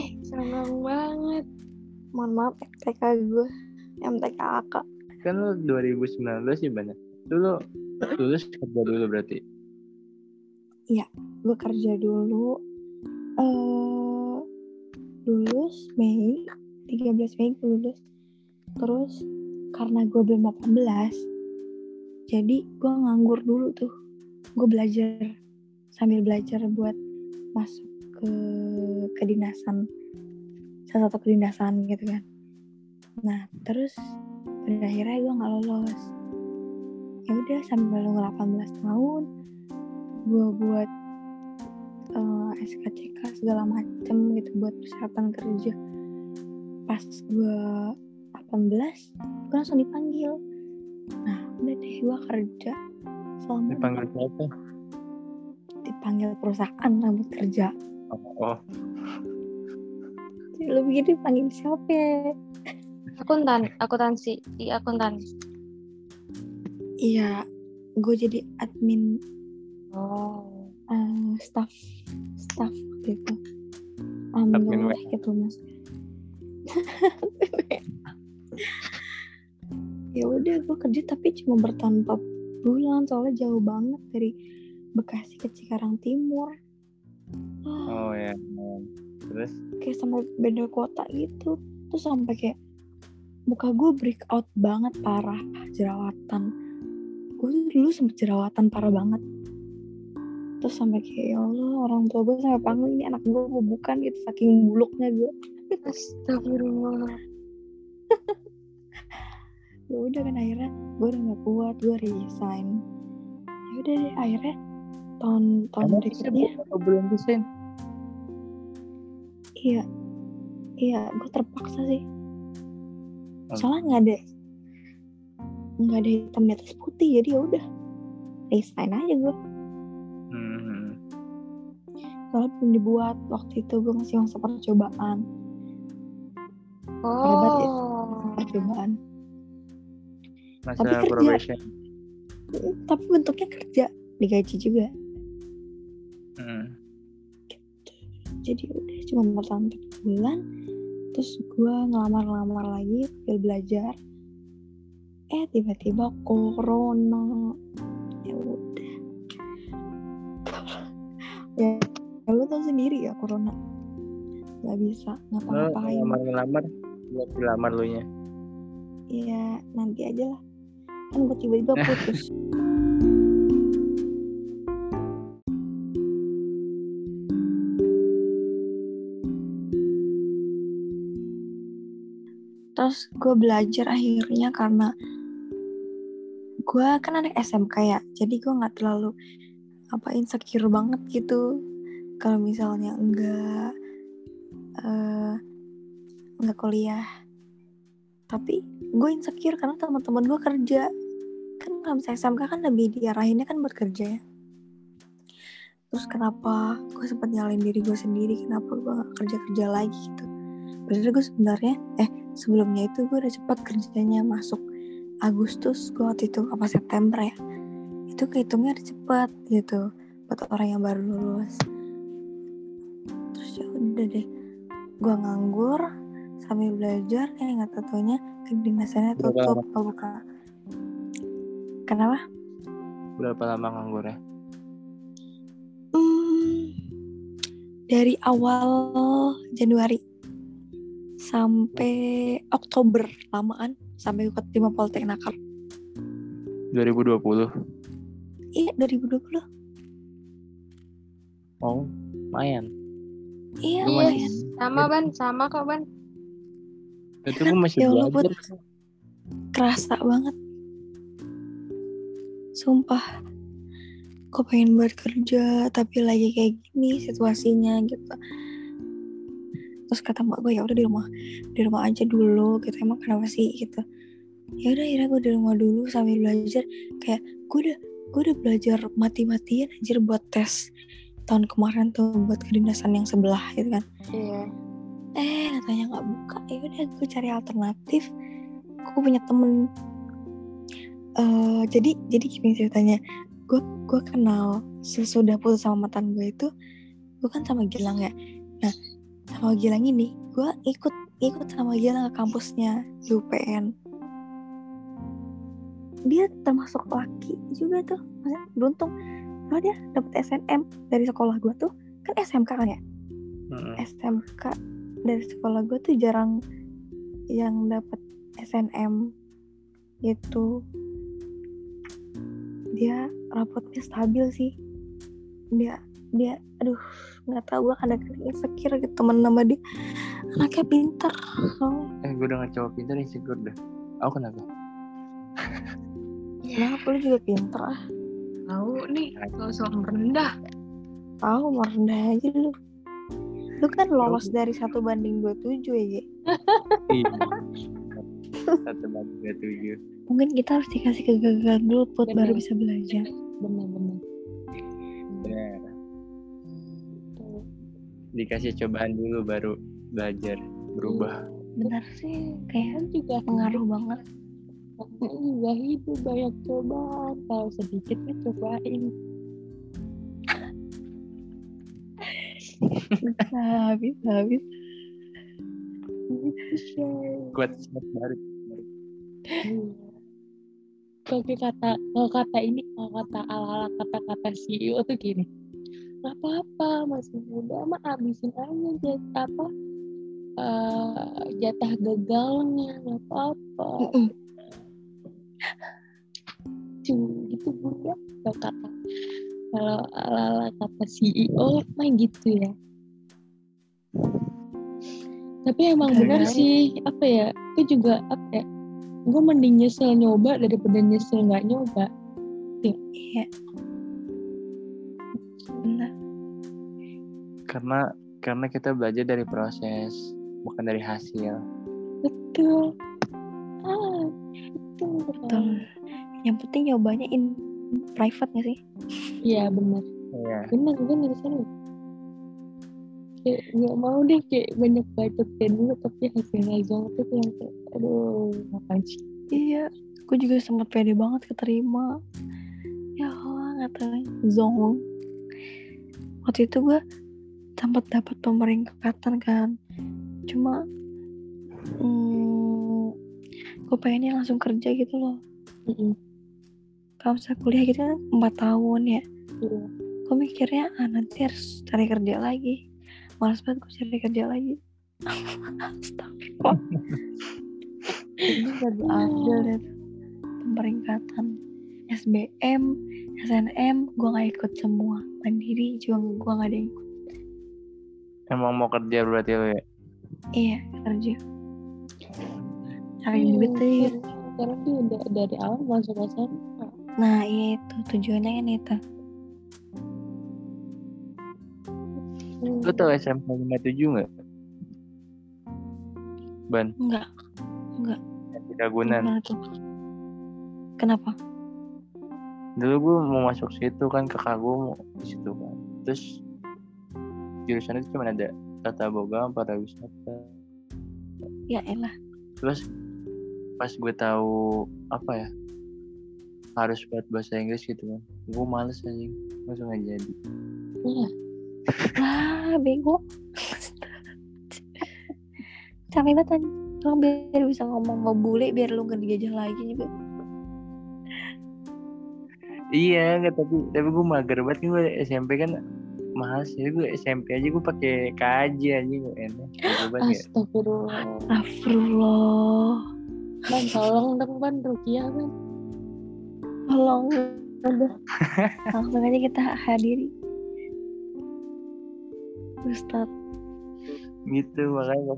Eh seneng banget. Mohon maaf MTK gue MTK AK kan lu 2019 sih banyak. Itu lu lulus kerja dulu berarti. Gue kerja dulu eh lulus Mei 13 Mei gue lulus. Terus karena gue belum 18 jadi gue nganggur dulu tuh. Gue belajar sambil belajar buat masuk ke kedinasan salah satu kedinasan gitu kan. Nah terus pada akhirnya gue nggak lolos. Ya udah sambil nunggu 18 tahun gue buat eh, SKCK segala macem gitu buat persyaratan kerja pas gue 18 gue langsung dipanggil nah udah deh gue kerja selama Dipanggil siapa? dipanggil perusahaan lah buat kerja Oh, lu begini dipanggil siapa ya? Akuntan, akuntansi, di akuntan. iya gue jadi admin Oh. eh, staff staff gitu alhamdulillah gitu mas ya udah gue kerja tapi cuma bertahan 4 bulan soalnya jauh banget dari Bekasi ke Cikarang Timur. Oh ya. Terus? Kayak sampai beda kota gitu. Terus sampai kayak muka gue breakout banget parah jerawatan. Gue tuh dulu sempet jerawatan parah banget terus sampai kayak ya Allah orang tua gue sampai panggil ini anak gue mau bukan gitu saking buluknya gue Astagfirullah. ya udah kan akhirnya gue udah gak kuat gue resign ya udah deh akhirnya tahun tahun Emang berikutnya atau belum desain? iya iya gue terpaksa sih Hmm. soalnya nggak ada nggak ada hitam di atas putih jadi ya udah resign aja gue. Soalnya belum dibuat waktu itu gue masih masa percobaan Hebat ya. Oh. percobaan Masa Tapi kerja. probation. tapi bentuknya kerja digaji juga Hmm. jadi udah cuma bertahan 4 bulan terus gue ngelamar-ngelamar lagi sambil belajar eh tiba-tiba corona ya udah ya, ya tau sendiri ya corona. Nggak bisa ngapa-ngapain ngelamar-ngelamar buat dilamar lu nya. ya nanti aja lah. Kan gue tiba-tiba putus. Terus gue belajar akhirnya karena gue kan anak SMK ya jadi gue nggak terlalu apa insecure banget gitu kalau misalnya enggak eh nggak kuliah. Tapi gue insecure karena teman-teman gue kerja. Kan kalau misalnya SMK kan lebih diarahinnya kan buat kerja ya. Terus kenapa gue sempat nyalain diri gue sendiri? Kenapa gue nggak kerja kerja lagi gitu? Padahal gue sebenarnya eh sebelumnya itu gue udah cepat kerjanya masuk Agustus gue waktu itu apa September ya. Itu kehitungnya udah cepet gitu buat orang yang baru lulus udah deh gue nganggur sambil belajar eh nggak taunya kedinasannya tutup nggak buka kenapa Berapa lama nganggur ya? Hmm, dari awal Januari sampai Oktober lamaan sampai gue keterima Poltek Nakar 2020. iya 2020 Oh, lumayan. Iya masih Sama ban, sama kok ban. itu gue masih Ya Allah, belajar. kerasa banget. Sumpah. Gue pengen buat kerja tapi lagi kayak gini situasinya gitu. Terus kata mak gue ya udah di rumah di rumah aja dulu gitu. Emang kenapa sih gitu. Ya udah akhirnya gue di rumah dulu sambil belajar. Kayak gue udah gue udah belajar mati-matian anjir buat tes tahun kemarin tuh buat kedinasan yang sebelah gitu kan. Iya. eh katanya nggak buka. Ya udah gue cari alternatif. Gue punya temen. Eh jadi jadi gini ceritanya. Gue gue kenal sesudah putus sama mantan gue itu gue kan sama Gilang ya. Nah sama Gilang ini gue ikut ikut sama Gilang ke kampusnya di UPN dia termasuk laki juga tuh. Beruntung kalau dia dapet SNM dari sekolah gue tuh. Kan SMK kan ya? Mm-mm. SMK dari sekolah gue tuh jarang yang dapet SNM gitu. Dia rapotnya stabil sih. Dia dia aduh nggak tahu gue kadang insecure gitu temen nama dia. Anaknya pinter soalnya Eh gue udah ngecowok pintar insecure dah. Aku kenapa? kenapa lu juga pinter ah Tahu nih, sosok merendah. tahu mau rendah aja lu lu kan lolos dari satu banding 27 ya Ge. Iya. Satu bagi dua tujuh. mungkin kita harus dikasih kegagalan dulu buat Bener. baru bisa belajar Bener-bener. Benar. Dikasih cobaan dulu baru belajar berubah. benar sih kayak Kan juga pengaruh banget Kan juga hidup banyak cobaan. Kalau sedikit cobain. bisa bisa bisa Gitu, Shay. Kuat siap baru. Kalau kata kalau kata ini kalau kata ala-ala kata-kata CEO tuh gini. Gak apa-apa masih muda mah habisin aja jatah apa eh, jatah gagalnya nggak apa-apa. Mm-mm. Cuma gitu bunda kalau kata kalau ala-ala kata CEO mah gitu ya. Tapi emang benar sih apa ya? Gue juga apa ya? Gue mending nyesel nyoba daripada nyesel nggak nyoba. iya benar Karena karena kita belajar dari proses bukan dari hasil. Betul. Ah, itu betul yang penting nyobanya in private gak sih Iya benar. Iya. Benar benar. Kayak nggak mau deh kayak banyak bacot kayak dulu tapi hasilnya zonk itu yang kayak aduh ngapain sih? iya gue juga sempat pede banget keterima ya Allah nggak tahu zong waktu itu gue sempat dapat pemeringkatan kan cuma gue pengennya langsung kerja gitu loh. Mm-mm. kalau misalnya kuliah gitu kan empat tahun ya. Iya. gue mikirnya ah nanti harus cari kerja lagi. Malas banget gue cari kerja lagi. Astagfirullah. Ini gak diambil deh. Pemeringkatan SBM SNM gue gak ikut semua. Mandiri juga gue gak ada yang ikut. Emang mau kerja berarti lo ya? iya kerja cari Iya, duit deh kan- Karena dia udah dari awal masuk SMA. nah iya itu tujuannya kan itu Hmm. Lo tau SMP 57 nggak? Ban, enggak Ragunan. gimana tuh kenapa Dulu gue mau masuk situ kan kakak gue mau di situ kan. Terus jurusan itu cuma ada tata boga sama pariwisata. ya elah Terus pas gue tahu apa ya harus buat bahasa Inggris gitu kan. Gue males anjing, langsung gak jadi. Iya. lah bego capek banget kan Orang biar bisa ngomong sama bule biar lu gak digajah lagi juga Iya, nggak tapi tapi gue mager banget gue SMP kan mahal sih gue SMP aja gue pakai KJ aja gue enak. Astagfirullah. Astagfirullah Ban tolong dong ban Rukiah ban. tolong. Udah langsung aja kita hadiri. Ustad gitu makanya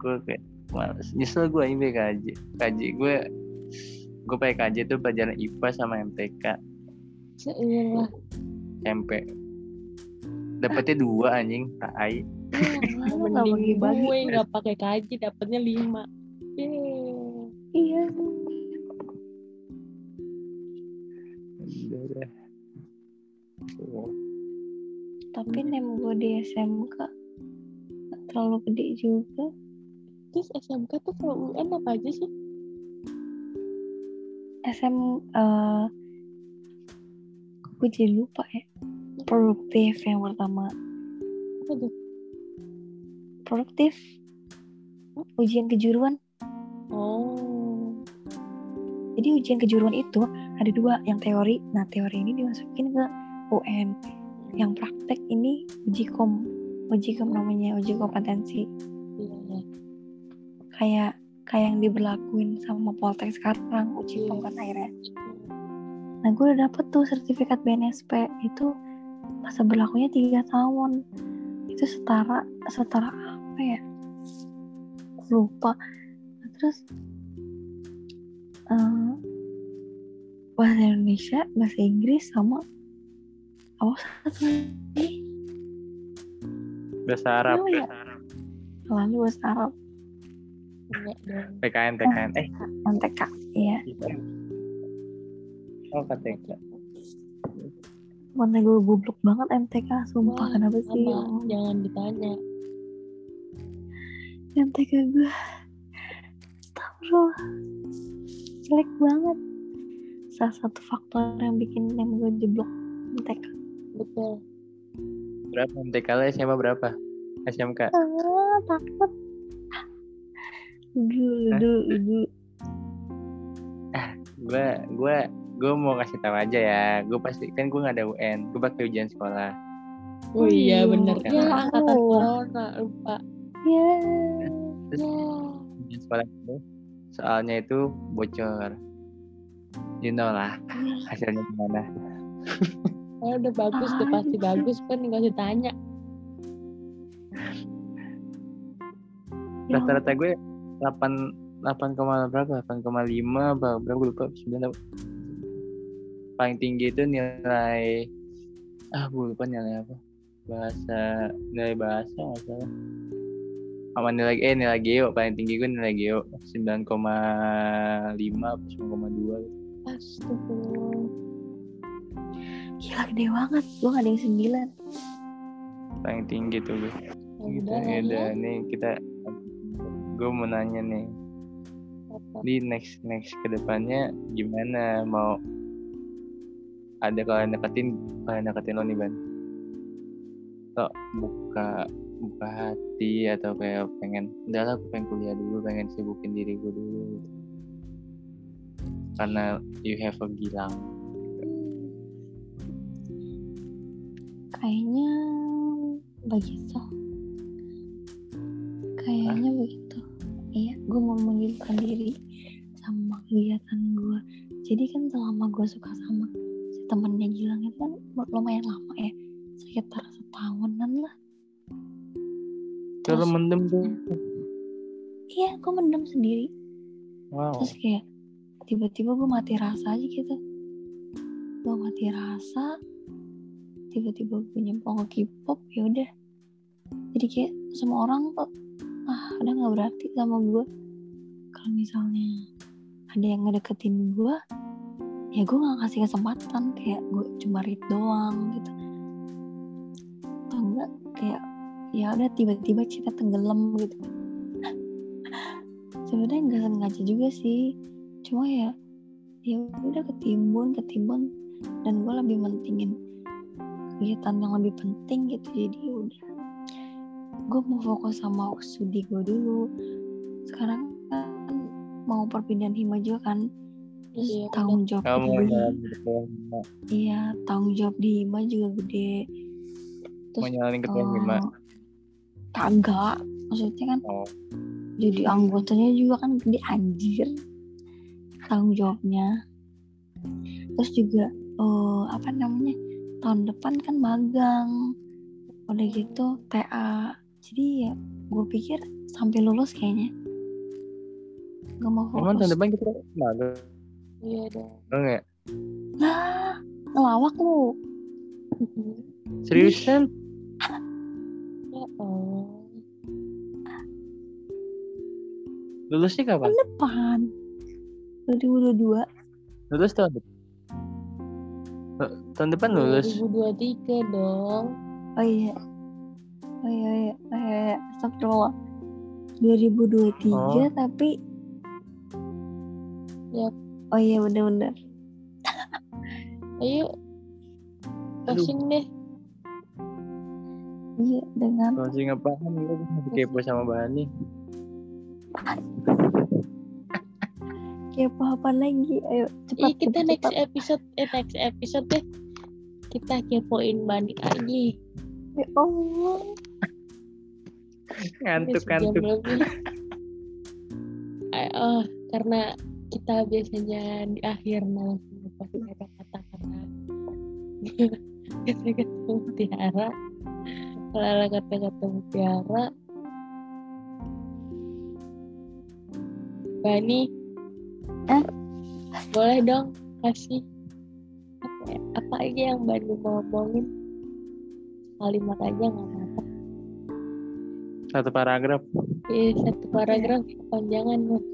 gue kayak males. Nyesel gue ini KJ KJ gue gue pakai KJ itu pelajaran IPA sama MTK Seiyalah. SMP dapetnya dua anjing. Tai Lu gak Mending gue nggak pakai kaji dapatnya lima. Yeay. Iya Udah. Oh, Tapi nem gue di SMK gak terlalu gede juga Terus SMK tuh kalau UN apa aja sih? SM eh gue jadi lupa ya produktif yang pertama Apa tuh? produktif ujian kejuruan Oh. Jadi ujian kejuruan itu ada dua yang teori. Nah teori ini dimasukin ke UN yang praktek ini uji kom uji kom namanya uji kompetensi. Iya, iya. kayak kayak yang diberlakuin sama Poltek sekarang uji Iya. kom kan akhirnya. Nah gue udah dapet tuh sertifikat BNSP itu masa berlakunya tiga tahun. Itu setara setara apa ya? Lupa. Nah, terus eh, bahasa Indonesia bahasa Inggris sama apa satu lagi Bahasa Arab. Oh, iya. lalu bahasa Arab Enggak dong. PKN, PKN. Eh, MTK iya oh KTK. mana gue goblok banget MTK sumpah Wah, kenapa sih ya Sama, Allah. jangan ditanya. MTK gue Astagfirullah jelek banget salah satu faktor yang bikin yang gue jeblok MTK Betul. Berapa MTK lo SMA berapa? SMK. ah takut dulu dulu dulu Gue gue gue mau kasih tahu aja ya. Gue pasti kan gue nggak ada UN. Gue pakai ujian sekolah. Oh iya Aduh, bener. kan. Ya angkatan Oh. corona lupa. ya Terus Ya. ujian sekolah itu soalnya itu bocor. You know lah hasilnya gimana. Oh, udah bagus, udah pasti bagus kan nggak usah tanya. Ya Rata-rata gue 8 8, berapa? 8,5 apa berapa gue lupa 9 apa. Paling tinggi itu nilai ah gue lupa nilai apa bahasa nilai bahasa nggak salah sama nilai eh nilai geo paling tinggi gue nilai geo 9,5 apa 9,2 gitu. Astagfirullah. gila gede banget. Gue gak ada yang sembilan. Paling tinggi tuh gue. Ya gitu ya udah ya. nih kita gue mau nanya nih. Di next next ke depannya gimana? Mau ada kalian deketin kalian deketin lo nih ban? Atau buka buka hati atau kayak pengen udah lah aku pengen kuliah dulu pengen sibukin diri gue dulu gitu. karena you have a gilang. Kayaknya begitu kayaknya begitu. Iya gue mau menghidupkan diri sama kegiatan gue jadi kan selama gue suka sama si temennya Gilang itu kan lumayan lama ya sekitar setahunan lah kalau Terus- mendem tuh. Iya gue mendem sendiri. Wow. Terus kayak tiba-tiba gue mati rasa aja gitu. Gue mati rasa tiba-tiba gue nyempong ke K-pop ya udah. Jadi kayak semua orang kok ah udah nggak berarti sama gue kalau misalnya ada yang ngedeketin gue ya gue nggak kasih kesempatan. Kayak gue cuma read doang gitu. Atau enggak kayak ya udah tiba-tiba cinta tenggelam gitu. Sebenarnya nggak sengaja juga sih. Cuma ya ya udah ketimbun ketimbun. Dan gue lebih mentingin kegiatan yang lebih penting gitu. Jadi ya udah. Gue mau fokus sama studi gue dulu. Sekarang kan mau perpindahan hima juga kan. Terus Iya, tanggung jawab kamu iya tanggung jawab di hima juga gede. Mau terus nyalain ketua eh, lima kagak. Maksudnya kan oh. jadi anggotanya juga kan gede anjir. Tanggung jawabnya. Terus juga eh, apa namanya tahun depan kan magang. Udah gitu TA jadi ya gue pikir sampai lulus kayaknya. Gak mau emang fokus. tahun depan kita magang. Iya dong. enggak nah ngelawak lu. Seriusan lulusnya kapan tahun depan 2022 lulus tahun depan Eh, tahun depan lulus 2023 dong. oh iya oh iya iya oh iya, iya. Astagfirullah 2023 Oh. tapi Yap. oh iya bener-bener Ayo. Closing deh. iya dengan closing apaan lu masih kepo sama Bani kepo apa lagi. Ayo cepat Ih, kita cepat, next cepat. episode eh next episode deh. Kita kepoin Bani lagi. Ya Allah. Ngantuk ngantuk. Eh, oh, karena kita biasanya di akhir malam pasti ada kata-kata. Kata-kata mutiara kalau ada kata-kata mutiara Bani Eh? boleh dong kasih apa, ya, apa aja yang Bani mau ngomongin kalimat aja nggak apa-apa satu paragraf Eh, satu paragraf kepanjangan loh.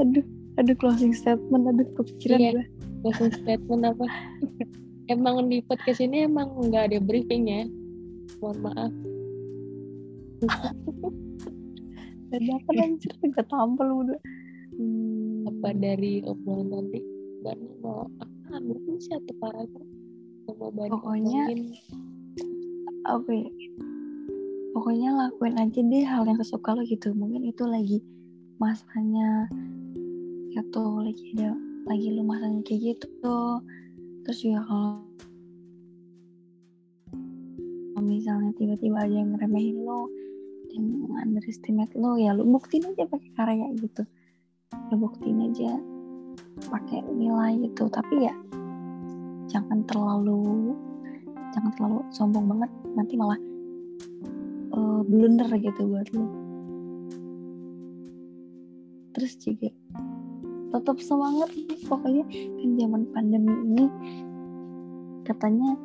aduh aduh closing statement aduh kepikiran Iya. gue Closing statement apa? emang di podcast ini emang nggak ada briefing ya. Mohon maaf. dadakan anjir? Gak tampil udah. Hmm, Apa dari obrolan nanti? Bani mau apa? Mungkin satu paragraf. Mau Bani Pokoknya- apa ya? Pokoknya lakuin aja deh hal yang kesuka lo gitu. Mungkin itu lagi masanya gitu lagi ada lagi lu masanya kayak gitu. Terus juga kalau kalau misalnya tiba-tiba ada yang ngeremehin lo yang underestimate lo ya lu buktiin aja pakai karya gitu. Ya buktiin aja pakai nilai gitu. Tapi ya jangan terlalu jangan terlalu sombong banget. Nanti malah eh, blunder gitu buat lo terus juga tetap semangat pokoknya. Kan zaman pandemi ini katanya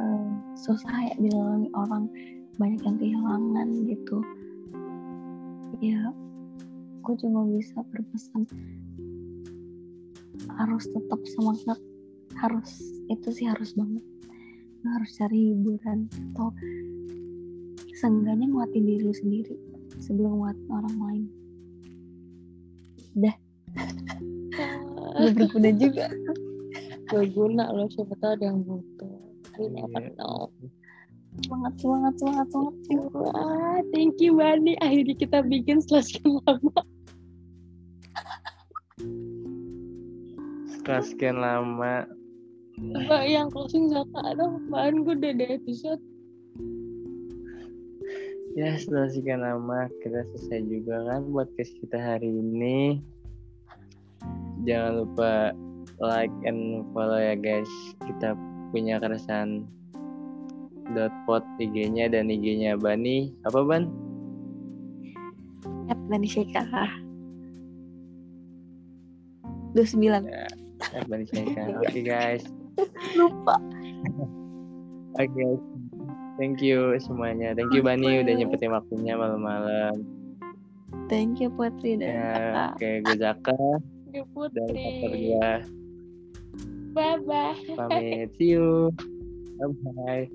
eh, susah ya dilalui orang banyak yang kehilangan gitu ya gue cuma bisa berpesan harus tetap semangat harus itu sih harus banget harus cari hiburan atau seenggaknya nguatin diri lu sendiri sebelum nguatin orang lain udah berguna juga Gak guna loh. Siapa tahu ada yang butuh. We never Iya. know. semangat semangat semangat semangat Wah, thank you Bani. Akhirnya kita bikin setelah sekian lama. setelah sekian lama Coba yang closing Zaka dong. Bahan gue udah ada episode. ya setelah sekian lama kita selesai juga kan podcast kita hari ini jangan lupa like and follow ya guys kita punya keresahan dot pot IG-nya dan IG-nya Bani apa Ban? at Bani Sheikha 29 Eh, Bani Syaika. Oke guys. lupa Oke guys. Thank you semuanya. Thank you Bani udah nyempetin waktunya malam-malam. thank you Putri dan Ya, kakak oke gue Zaka Ya dan Putri. gue Bye bye. pamit. See you. Bye bye.